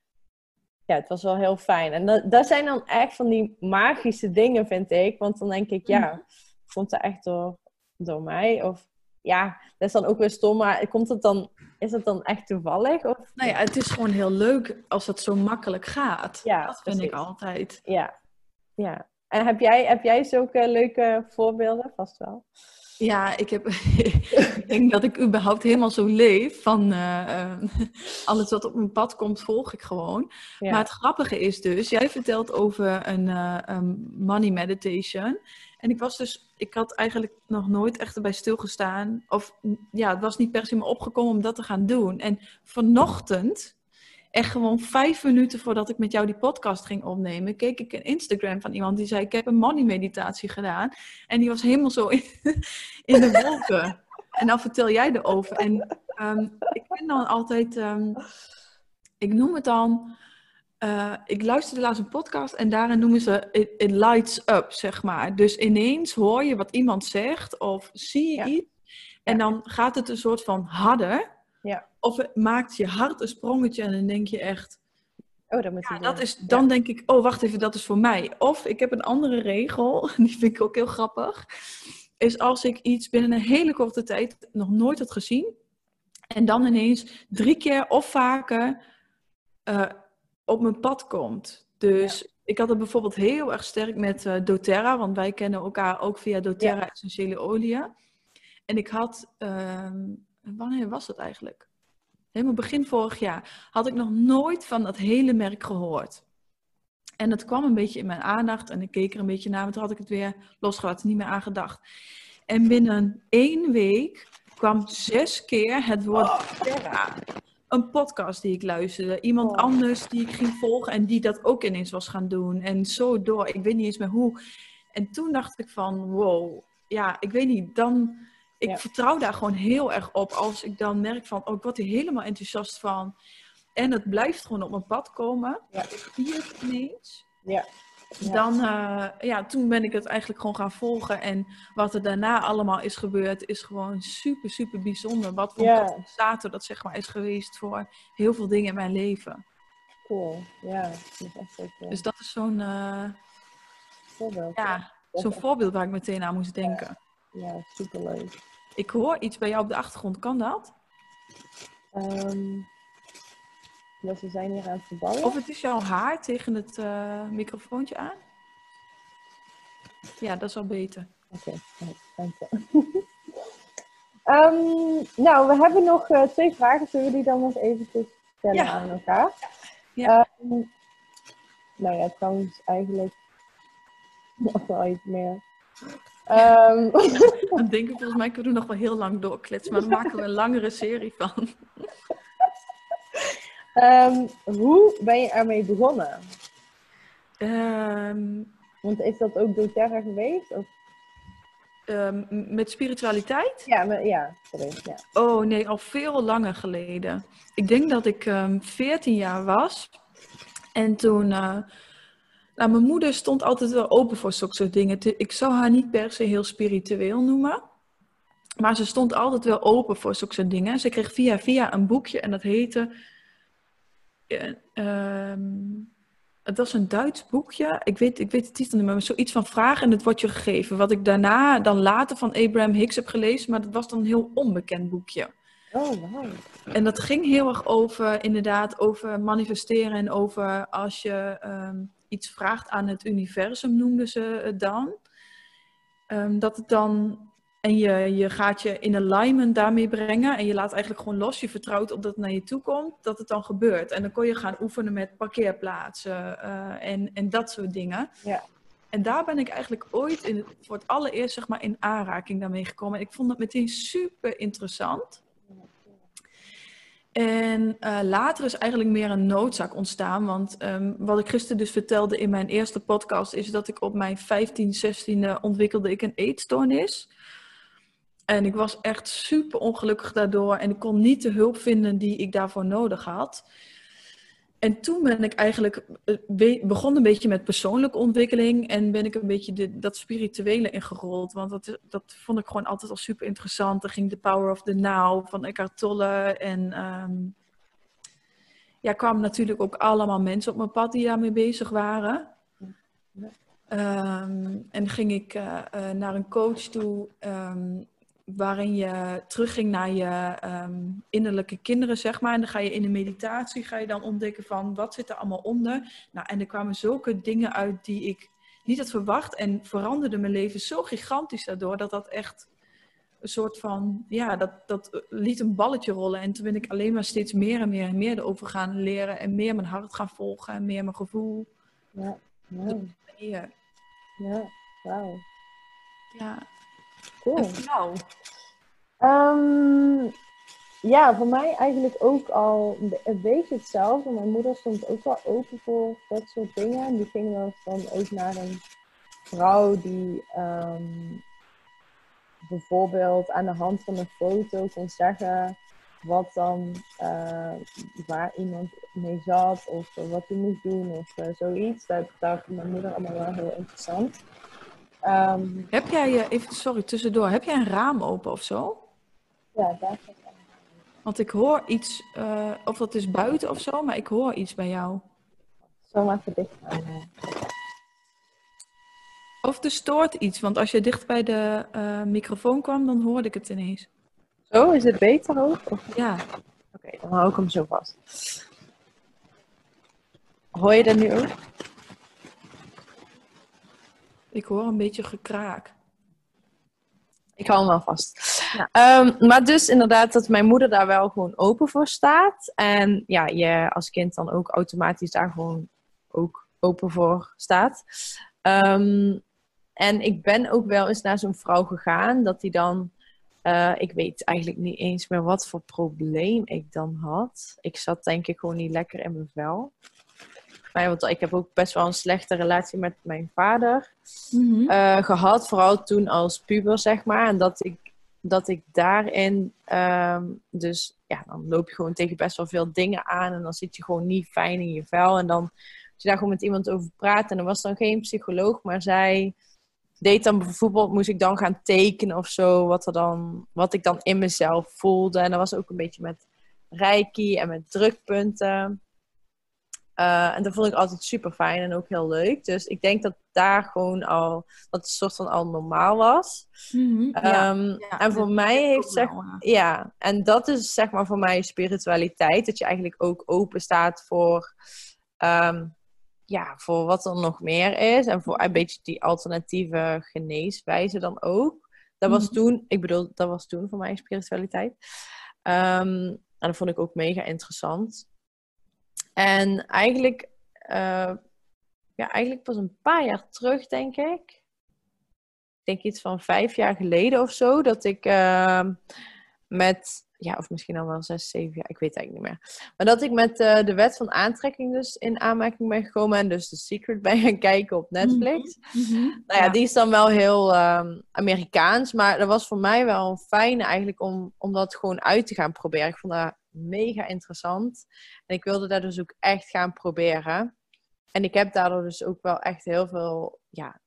ja, het was wel heel fijn. En dat, dat zijn dan echt van die magische dingen, vind ik. Want dan denk ik, ja, mm. vond het echt door, door mij? Of ja, dat is dan ook weer stom, maar komt het dan, is het dan echt toevallig? Of? Nou ja, het is gewoon heel leuk als het zo makkelijk gaat. Ja, dat vind ik altijd. Ja, ja. En heb jij, heb jij zulke leuke voorbeelden? Vast wel. Ja, ik, heb, ik denk dat ik überhaupt helemaal zo leef. Van uh, alles wat op mijn pad komt, volg ik gewoon. Maar het grappige is dus, jij vertelt over een, uh, een, money meditation. En ik was dus, ik had eigenlijk nog nooit echt erbij stilgestaan. Of ja, het was niet per se me opgekomen om dat te gaan doen. En vanochtend echt gewoon vijf minuten voordat ik met jou die podcast ging opnemen, keek ik een Instagram van iemand die zei: Ik heb een money meditatie gedaan. En die was helemaal zo in, in de wolken. en dan vertel jij erover. En ehm, ik vind dan altijd, um, ik noem het dan. Uh, ik luisterde laatst een podcast en daarin noemen ze it, it, lights up, zeg maar. Dus ineens hoor je wat iemand zegt of zie je iets. En dan gaat het een soort van harder. Ja. Of het maakt je hart een sprongetje en dan denk je echt... Oh, dat moet ja, dat is, Dan denk ik, oh wacht even, dat is voor mij. Of ik heb een andere regel, die vind ik ook heel grappig. Is als ik iets binnen een hele korte tijd nog nooit had gezien. En dan ineens drie keer of vaker uh, op mijn pad komt. Dus ik had het bijvoorbeeld heel erg sterk met uh, doTERRA, want wij kennen elkaar ook via doTERRA essentiële oliën. En ik had, ehm, wanneer was dat eigenlijk? Helemaal begin vorig jaar had ik nog nooit van dat hele merk gehoord. En het kwam een beetje in mijn aandacht en ik keek er een beetje naar, maar toen had ik het weer losgelaten, niet meer aangedacht. En binnen één week kwam zes keer het woord Terra. Een podcast die ik luisterde, iemand oh. anders die ik ging volgen en die dat ook ineens was gaan doen. En zo door, ik weet niet eens meer hoe. En toen dacht ik van, wow, ja, ik weet niet, dan ik vertrouw daar gewoon heel erg op. Als ik dan merk van, oh, ik word er helemaal enthousiast van. En het blijft gewoon op mijn pad komen. Ja. Ik zie het ineens. Ja. ja. Dan, uh, ja, toen ben ik het eigenlijk gewoon gaan volgen. En wat er daarna allemaal is gebeurd, is gewoon super, super bijzonder. Wat voor ja. katalysator dat zeg maar is geweest voor heel veel dingen in mijn leven. Cool, ja. Dat is echt ook, Dus dat is zo'n uh, voorbeeld. Ja, zo'n voorbeeld waar ik meteen aan moest denken. Ja, superleuk. Ik hoor iets bij jou op de achtergrond. Kan dat? Um, ja, ze zijn hier aan het verbouwen. Of het is jouw haar tegen het uh, microfoontje aan? Ja, dat is al beter. Oké, okay, dank je. um, nou, we hebben nog uh, twee vragen. Zullen we die dan nog even stellen aan elkaar? Ja. Um, nou ja, trouwens eigenlijk nog wel iets meer. Um, dan denk ik volgens mij kunnen we nog wel heel lang doorkletsen, maar dan maken we een langere serie van. Um, hoe ben je ermee begonnen? Um, Want is dat ook doTERRA geweest? Of? met spiritualiteit? Ja, maar, ja, sorry. Ja. Oh nee, al veel langer geleden. Ik denk dat ik 14 jaar was. En toen uh, nou, mijn moeder stond altijd wel open voor zulke soort dingen. Ik zou haar niet per se heel spiritueel noemen. Maar ze stond altijd wel open voor zulke soort dingen. Ze kreeg via via een boekje en dat heette... Uh, het was een Duits boekje. Ik weet, ik weet de titel niet meer, maar zoiets van vragen en het wordt je gegeven. Wat ik daarna, dan later van Abraham Hicks heb gelezen, maar dat was dan een heel onbekend boekje. Oh, wow. En dat ging heel erg over, inderdaad, over manifesteren en over als je ehm, iets vraagt aan het universum, noemden ze het dan. Ehm, dat het dan, en je, je gaat je in alignment daarmee brengen en je laat eigenlijk gewoon los, je vertrouwt op dat het naar je toe komt, dat het dan gebeurt. En dan kon je gaan oefenen met parkeerplaatsen uh, en, en dat soort dingen. Ja. En daar ben ik eigenlijk ooit in, voor het allereerst zeg maar, in aanraking daarmee gekomen. En ik vond dat meteen super interessant. En uh, later is eigenlijk meer een noodzaak ontstaan. Want um, wat ik gisteren dus vertelde in mijn eerste podcast, is dat ik op mijn 15, 16e ontwikkelde ik een eetstoornis. En ik was echt super ongelukkig daardoor en ik kon niet de hulp vinden die ik daarvoor nodig had. En toen ben ik eigenlijk eh, begon een beetje met persoonlijke ontwikkeling en ben ik een beetje de, dat spirituele ingerold. Want dat, dat vond ik gewoon altijd al super interessant. Er ging The Power of the Now van Eckhart Tolle en um, ja, kwamen natuurlijk ook allemaal mensen op mijn pad die daarmee bezig waren. Um, en ging ik uh, uh, naar een coach toe um, waarin je terugging naar je um, innerlijke kinderen, zeg maar. En dan ga je in de meditatie, ga je dan ontdekken van wat zit er allemaal onder. Nou, en er kwamen zulke dingen uit die ik niet had verwacht. En veranderde mijn leven zo gigantisch daardoor, dat dat echt een soort van, ja, dat, dat liet een balletje rollen. En toen ben ik alleen maar steeds meer en meer en meer erover gaan leren. En meer mijn hart gaan volgen en meer mijn gevoel. Ja, ja. Ja, wauw. Ja, Cool. Nou. Um, ja, voor mij eigenlijk ook al een beetje hetzelfde. Mijn moeder stond ook wel open voor dat soort dingen. Die ging dan, ook naar een vrouw die um, bijvoorbeeld aan de hand van een foto kon zeggen wat dan, uh, waar iemand mee zat of wat hij moest doen of uh, zoiets. Dat dacht mijn moeder allemaal wel heel interessant. Um, heb jij, even sorry, tussendoor, heb jij een raam open of zo? Ja, daar. Want ik hoor iets, uh, of dat is buiten of zo, maar ik hoor iets bij jou. Zo maar even dicht Of er stoort iets, want als je dicht bij de uh, microfoon kwam, dan hoorde ik het ineens. Zo, is het beter ook? Of? Ja. Oké, okay, dan hou ik hem zo vast. Hoor je dat nu ook? Ik hoor een beetje gekraak. Ik hou hem wel vast. Ja. Ehm, maar dus inderdaad dat mijn moeder daar wel gewoon open voor staat. En ja, je als kind dan ook automatisch daar gewoon ook open voor staat. Ehm, en ik ben ook wel eens naar zo'n vrouw gegaan dat die dan... Uh, ik weet eigenlijk niet eens meer wat voor probleem ik dan had. Ik zat denk ik gewoon niet lekker in mijn vel. Maar want ik heb ook best wel een slechte relatie met mijn vader mm gehad. Vooral toen als puber, zeg maar. En dat ik, dat ik daarin... Um, dus ja, dan loop je gewoon tegen best wel veel dingen aan. En dan zit je gewoon niet fijn in je vel. En dan je daar gewoon met iemand over praten. En er was dan geen psycholoog, maar zij deed dan bijvoorbeeld, moest ik dan gaan tekenen of zo, wat, er dan, wat ik dan in mezelf voelde. En dat was ook een beetje met reiki en met drukpunten. Uh, en dat vond ik altijd super fijn en ook heel leuk. Dus ik denk dat daar gewoon al, dat het soort van al normaal was. Mm ja, en voor mij heeft zeg ja, en dat is zeg maar voor mij spiritualiteit. Dat je eigenlijk ook open staat voor um, ja, voor wat er nog meer is. En voor een beetje die alternatieve geneeswijze dan ook. Dat was mhm. toen, ik bedoel, dat was toen voor mij spiritualiteit. Um, en dat vond ik ook mega interessant. En eigenlijk, uh, ja, eigenlijk pas een paar jaar terug, denk ik. Ik denk iets van vijf jaar geleden of zo, dat ik uh, met ja, of misschien al wel zes, zeven jaar, ik weet het eigenlijk niet meer. Maar dat ik met uh, de wet van aantrekking dus in aanmerking ben gekomen en dus The Secret ben gaan kijken op Netflix. Mm -hmm. Nou ja, die is dan wel heel um, Amerikaans, maar dat was voor mij wel fijn eigenlijk om, om dat gewoon uit te gaan proberen. Ik vond dat mega interessant en ik wilde dat dus ook echt gaan proberen. En ik heb daardoor dus ook wel echt heel veel ja,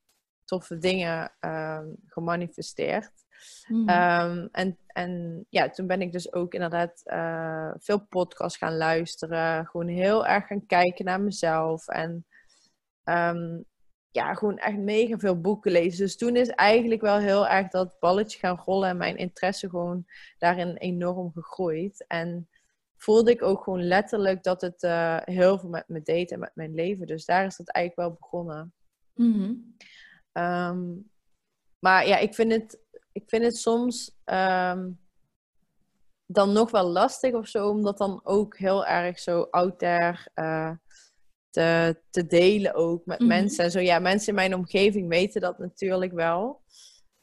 toffe dingen um, gemanifesteerd. Mm. Um, en, en ja, toen ben ik dus ook inderdaad uh, veel podcasts gaan luisteren. Gewoon heel erg gaan kijken naar mezelf. En um, ja, gewoon echt mega veel boeken lezen. Dus toen is eigenlijk wel heel erg dat balletje gaan rollen. En mijn interesse gewoon daarin enorm gegroeid. En voelde ik ook gewoon letterlijk dat het uh, heel veel met me deed en met mijn leven. Dus daar is dat eigenlijk wel begonnen. Mm -hmm. um, maar ja, ik vind het ik vind het soms um, dan nog wel lastig of zo, om dat dan ook heel erg zo out there uh, te, te delen ook met mm -hmm. mensen. En zo ja, mensen in mijn omgeving weten dat natuurlijk wel.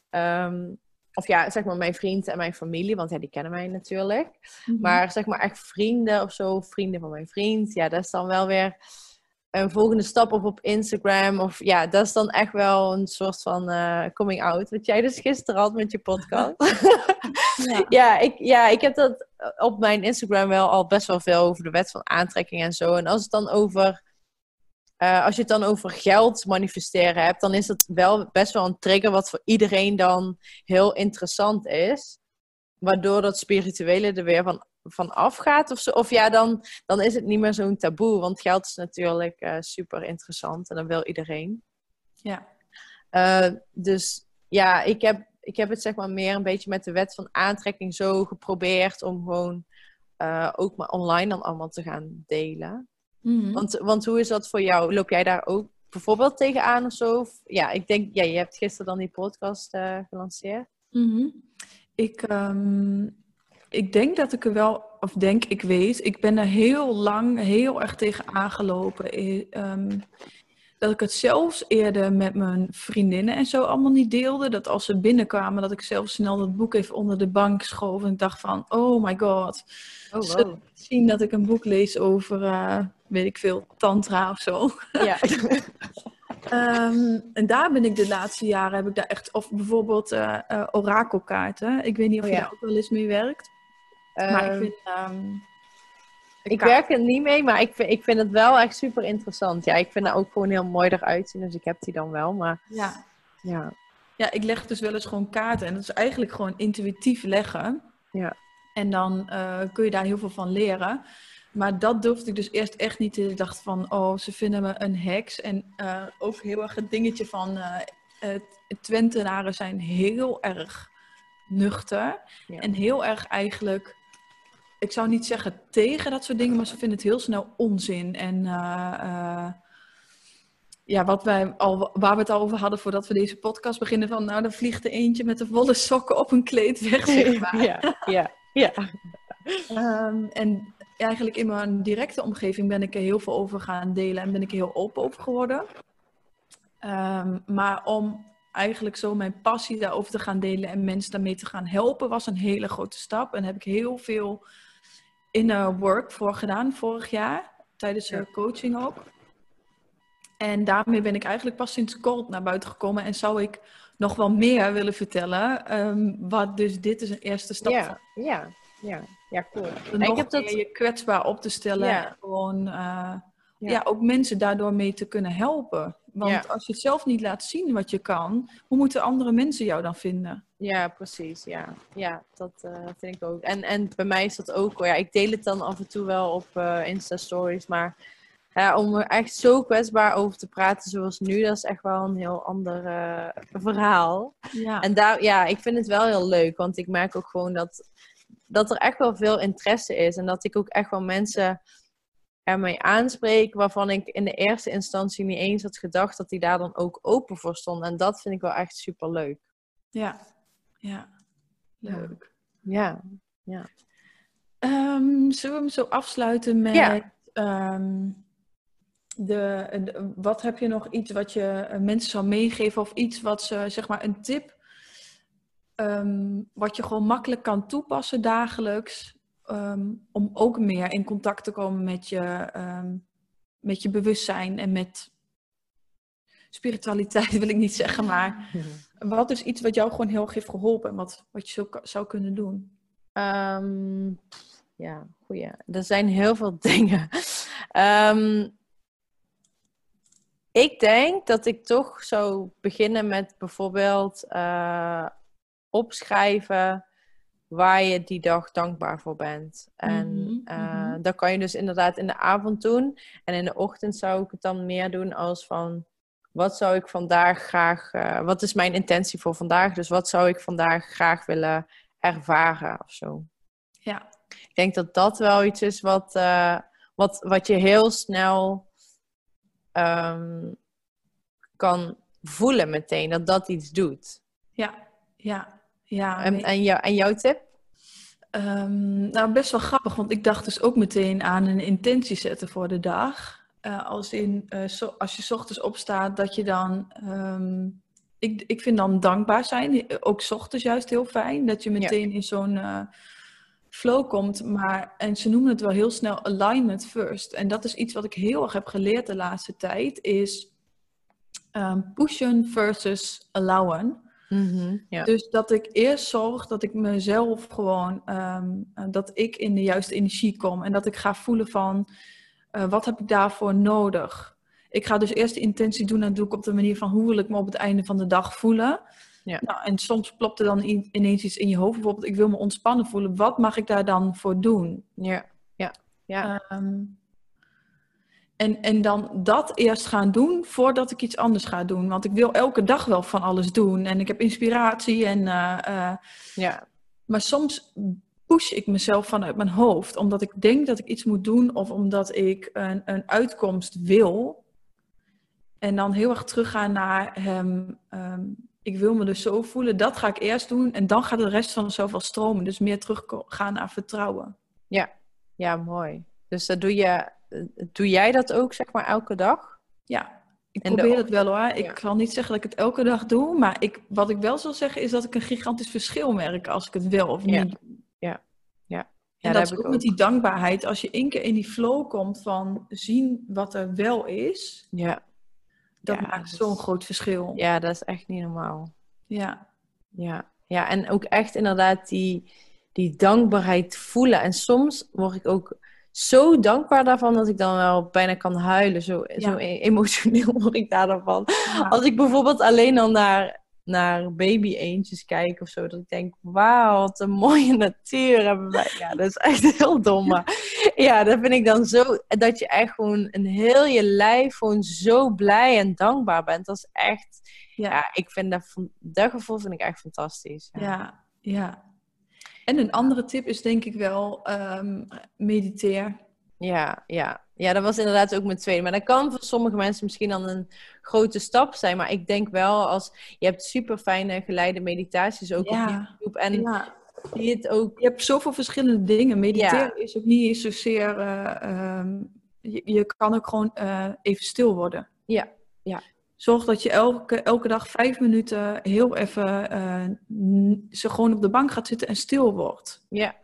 Um, of ja, zeg maar mijn vriend en mijn familie, want ja, die kennen mij natuurlijk. Mm -hmm. Maar zeg maar echt vrienden of zo, vrienden van mijn vriend, ja, dat is dan wel weer een volgende stap op op Instagram. Of ja, dat is dan echt wel een soort van uh, coming out. Wat jij dus gisteren had met je podcast. ja. ja, ik, ja, ik heb dat op mijn Instagram wel al best wel veel over de wet van aantrekking en zo. En als het dan over. Uh, als je het dan over geld manifesteren hebt, dan is dat wel best wel een trigger wat voor iedereen dan heel interessant is. Waardoor dat spirituele er weer van van afgaat of zo. Of ja, dan, dan is het niet meer zo'n taboe. Want geld is natuurlijk uh, super interessant en dan wil iedereen. Ja. Uh, dus ja, ik heb, ik heb het zeg maar meer een beetje met de wet van aantrekking zo geprobeerd om gewoon ook maar online dan allemaal te gaan delen. Mm -hmm. want, want hoe is dat voor jou? Loop jij daar ook bijvoorbeeld tegenaan of zo? Ja, ik denk, ja, je hebt gisteren dan die podcast gelanceerd. Mm -hmm. Ik, um, ik denk dat ik er wel, of denk ik weet, ik ben er heel lang heel erg tegen aangelopen. Um, dat ik het zelfs eerder met mijn vriendinnen en zo allemaal niet deelde. Dat als ze binnenkwamen, dat ik zelf snel dat boek even onder de bank schoof. En ik dacht van, oh my god. Oh, wow. zien dat ik een boek lees over, uh, weet ik veel, tantra of zo. Ja. um, en daar ben ik de laatste jaren, heb ik daar echt, of bijvoorbeeld uh, uh, orakelkaarten. Ik weet niet of oh, je ja. daar ook wel eens mee werkt. Maar ik ehm, vind... Um, ik werk er niet mee, maar ik vind, ik vind het wel echt super interessant. Ja, ik vind het ook gewoon heel mooi eruit zien, dus ik heb die dan wel. Maar ja. ja. Ja, ik leg dus wel eens gewoon kaarten. En dat is eigenlijk gewoon intuïtief leggen. Ja. En dan uh, kun je daar heel veel van leren. Maar dat durfde ik dus eerst echt niet. Ik dacht van, oh, ze vinden me een heks. En uh, ook heel erg het dingetje van... Uh, Twentenaren zijn heel erg nuchter. Ja. En heel erg eigenlijk ik zou niet zeggen tegen dat soort dingen, maar ze vinden het heel snel onzin. En uh, uh, ja, wat wij al, waar we het al over hadden voordat we deze podcast beginnen. Van nou, dan vliegt er eentje met de volle sokken op een kleed weg, zeg maar. Ja, ja, ja. Ehm, en eigenlijk in mijn directe omgeving ben ik er heel veel over gaan delen en ben ik er heel open over geworden. Ehm, maar om eigenlijk zo mijn passie daarover te gaan delen en mensen daarmee te gaan helpen, was een hele grote stap. En heb ik heel veel inner work voor gedaan vorig jaar, tijdens de coaching ook. En daarmee ben ik eigenlijk pas sinds kort naar buiten gekomen en zou ik nog wel meer willen vertellen. Ehm, wat dus dit is een eerste stap. Ja, ja, ja, ja, cool. Nog ik heb dat je kwetsbaar op te stellen. Ja. En gewoon uh, ja. ook mensen daardoor mee te kunnen helpen. Want als je het zelf niet laat zien wat je kan, hoe moeten andere mensen jou dan vinden? Ja, precies. Ja, ja dat uh, vind ik ook. En, en bij mij is dat ook. Ja, ik deel het dan af en toe wel op uh, Insta-stories, maar ja, om er echt zo kwetsbaar over te praten zoals nu, dat is echt wel een heel ander uh, verhaal. Ja. En daar, ja, ik vind het wel heel leuk, want ik merk ook gewoon dat, dat er echt wel veel interesse is. En dat ik ook echt wel mensen ermee aanspreek waarvan ik in de eerste instantie niet eens had gedacht dat die daar dan ook open voor stonden. En dat vind ik wel echt super leuk. Ja, ja, leuk. Ja, ja. Um, zullen we hem zo afsluiten met ja. Ehm, de, wat heb je nog iets wat je eh, mensen zou meegeven of iets wat ze, zeg maar, een tip, um, wat je gewoon makkelijk kan toepassen dagelijks, um, om ook meer in contact te komen met je, um, met je bewustzijn en met spiritualiteit, wil ik niet zeggen, maar wat is iets wat jou gewoon heel erg heeft geholpen en wat, wat je zo, zou kunnen doen? ja, goeie. Er zijn heel veel dingen. Ik denk dat ik toch zou beginnen met bijvoorbeeld uh, opschrijven waar je die dag dankbaar voor bent. En mm dat kan je dus inderdaad in de avond doen. En in de ochtend zou ik het dan meer doen als van... Wat zou ik vandaag graag... Uh, wat is mijn intentie voor vandaag? Dus wat zou ik vandaag graag willen ervaren of zo? Ja. Ik denk dat dat wel iets is wat, uh, wat, wat je heel snel um, kan voelen meteen dat dat iets doet. Ja, ja, ja. En, en, jou, en jouw tip? Um, nou, best wel grappig, want ik dacht dus ook meteen aan een intentie zetten voor de dag. Uh, als, in, uh, so, als je ochtends opstaat, dat je dan. Um, ik, ik vind dan dankbaar zijn, ook ochtends juist heel fijn, dat je meteen ja. in zo'n. Uh, flow komt. Maar, en ze noemen het wel heel snel alignment first. En dat is iets wat ik heel erg heb geleerd de laatste tijd. Is um, pushen versus allowen. Ja. Dus dat ik eerst zorg dat ik mezelf gewoon, um, dat ik in de juiste energie kom. En dat ik ga voelen van, uh, wat heb ik daarvoor nodig? Ik ga dus eerst de intentie doen en dat doe ik op de manier van, hoe wil ik me op het einde van de dag voelen? Ja. Nou, en soms klopt er dan ineens iets in je hoofd. Bijvoorbeeld, ik wil me ontspannen voelen. Wat mag ik daar dan voor doen? Ja, ja, ja. Um, en, en dan dat eerst gaan doen voordat ik iets anders ga doen. Want ik wil elke dag wel van alles doen. En ik heb inspiratie. En, uh, uh, ja. Maar soms push ik mezelf vanuit mijn hoofd. Omdat ik denk dat ik iets moet doen. Of omdat ik een, een uitkomst wil. En dan heel erg teruggaan naar hem. Um, ik wil me dus zo voelen. Dat ga ik eerst doen. En dan gaat de rest van mezelf wel stromen. Dus meer teruggaan naar vertrouwen. Ja, ja mooi. Dus dat doe je doe jij dat ook, zeg maar, elke dag? Ja, ik en probeer het wel hoor. Ik ja. zal niet zeggen dat ik het elke dag doe, maar ik, wat ik wel zal zeggen is dat ik een gigantisch verschil merk als ik het wel of niet doe. Ja, ja. En dat is ook, ook met die dankbaarheid. Als je één keer in die flow komt van zien wat er wel is, ja. dat ja, maakt zo'n groot verschil. Ja, dat is echt niet normaal. Ja. Ja, ja en ook echt inderdaad die, die dankbaarheid voelen. En soms word ik ook zo dankbaar daarvan dat ik dan wel bijna kan huilen. Zo, ja. zo e- emotioneel word ik daar dan van. Ja. Als ik bijvoorbeeld alleen al naar, naar baby eendjes kijk of zo. Dat ik denk, wauw, wat een mooie natuur hebben wij. Ja, dat is echt heel dom. Maar ja, dat vind ik dan zo... Dat je echt gewoon een heel je lijf gewoon zo blij en dankbaar bent. Dat is echt... Ja, ja ik vind dat, dat gevoel vind ik echt fantastisch. ja. ja. Ja. En een andere tip is denk ik wel um, mediteer. Ja, ja. ja, dat was inderdaad ook mijn tweede. Maar dat kan voor sommige mensen misschien dan een grote stap zijn. Maar ik denk wel als je hebt super fijne geleide meditaties ook Ja. op YouTube. En Ja. die het ook. Je hebt zoveel verschillende dingen. Mediteren Ja. is ook niet zozeer... eh, ehm, je, je kan ook gewoon eh, even stil worden. Ja, Zorg dat je elke, elke dag vijf minuten heel even eh, ze gewoon op de bank gaat zitten en stil wordt. ja.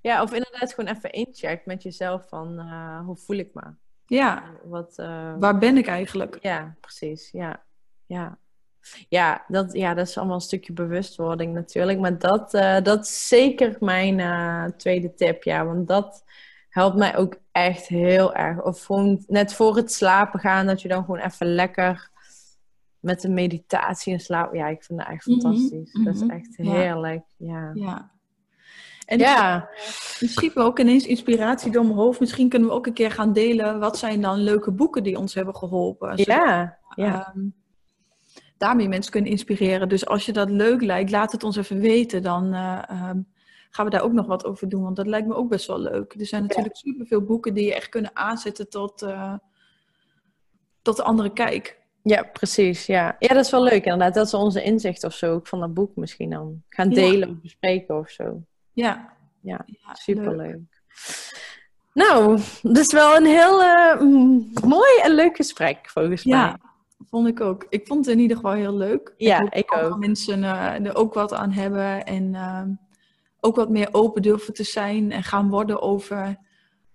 Ja, of inderdaad gewoon even incheckt met jezelf van eh, hoe voel ik me? Ja, Wat, eh, waar ben ik eigenlijk? Ja, precies. Ja, ja. Ja, dat, ja, dat is allemaal een stukje bewustwording natuurlijk. Maar dat, dat is zeker mijn tweede tip. Ja, want dat helpt mij ook echt heel erg. Of gewoon net voor het slapen gaan, dat je dan gewoon even lekker met een meditatie in slaap. Ja, ik vind dat echt Mhm, fantastisch. Dat is mhm. echt heerlijk. Ja. Ja. En Ja. schiet me ook ineens inspiratie door mijn hoofd. Misschien kunnen we ook een keer gaan delen. Wat zijn dan leuke boeken die ons hebben geholpen? Zodat Ja. Ja. ehm, daarmee mensen kunnen inspireren. Dus als je dat leuk lijkt, laat het ons even weten. Dan eh, ehm, gaan we daar ook nog wat over doen. Want dat lijkt me ook best wel leuk. Er zijn natuurlijk superveel boeken die je echt kunnen aanzetten tot, eh, tot de andere kijk. Ja, precies. Ja. ja, dat is wel leuk inderdaad. Dat is onze inzicht of zo ook van dat boek misschien dan gaan Ja. delen of bespreken of zo. Ja, Ja, ja superleuk. Nou, dat is wel een heel eh, mooi en leuk gesprek volgens mij. Ja, vond ik ook. Ik vond het in ieder geval heel leuk. Ja, ik dat andere ook. mensen eh, er ook wat aan hebben en ehm, ook wat meer open durven te zijn en gaan worden over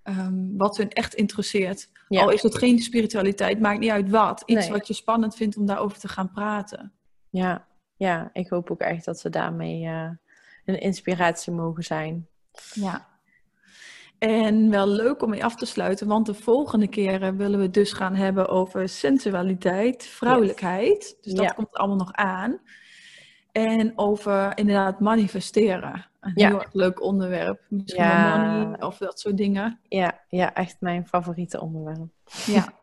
ehm, wat hun echt interesseert. Ja. Al is het geen spiritualiteit, maakt niet uit wat. Iets Nee. wat je spannend vindt om daarover te gaan praten. Ja, ja, ik hoop ook echt dat we daarmee eh, een inspiratie mogen zijn. Ja. En wel leuk om mee af te sluiten, want de volgende keren willen we het dus gaan hebben over sensualiteit, vrouwelijkheid. Dus dat Ja. komt allemaal nog aan. En over inderdaad manifesteren. Een Ja. heel erg leuk onderwerp. Misschien Ja. money of dat soort dingen. Ja, ja, echt mijn favoriete onderwerp. Ja.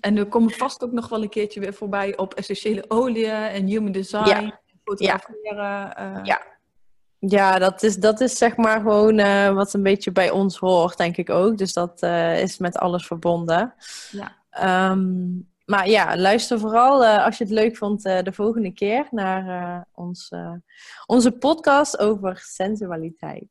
En er komen vast ook nog wel een keertje weer voorbij op essentiële oliën en human design. Ja. Fotograferen. eh, Ja. Ja, dat is, dat is zeg maar gewoon eh, wat een beetje bij ons hoort, denk ik ook. Dus dat eh, is met alles verbonden. Ja. Ehm, maar ja, luister vooral eh, als je het leuk vond eh, de volgende keer naar eh, ons, onze podcast over sensualiteit.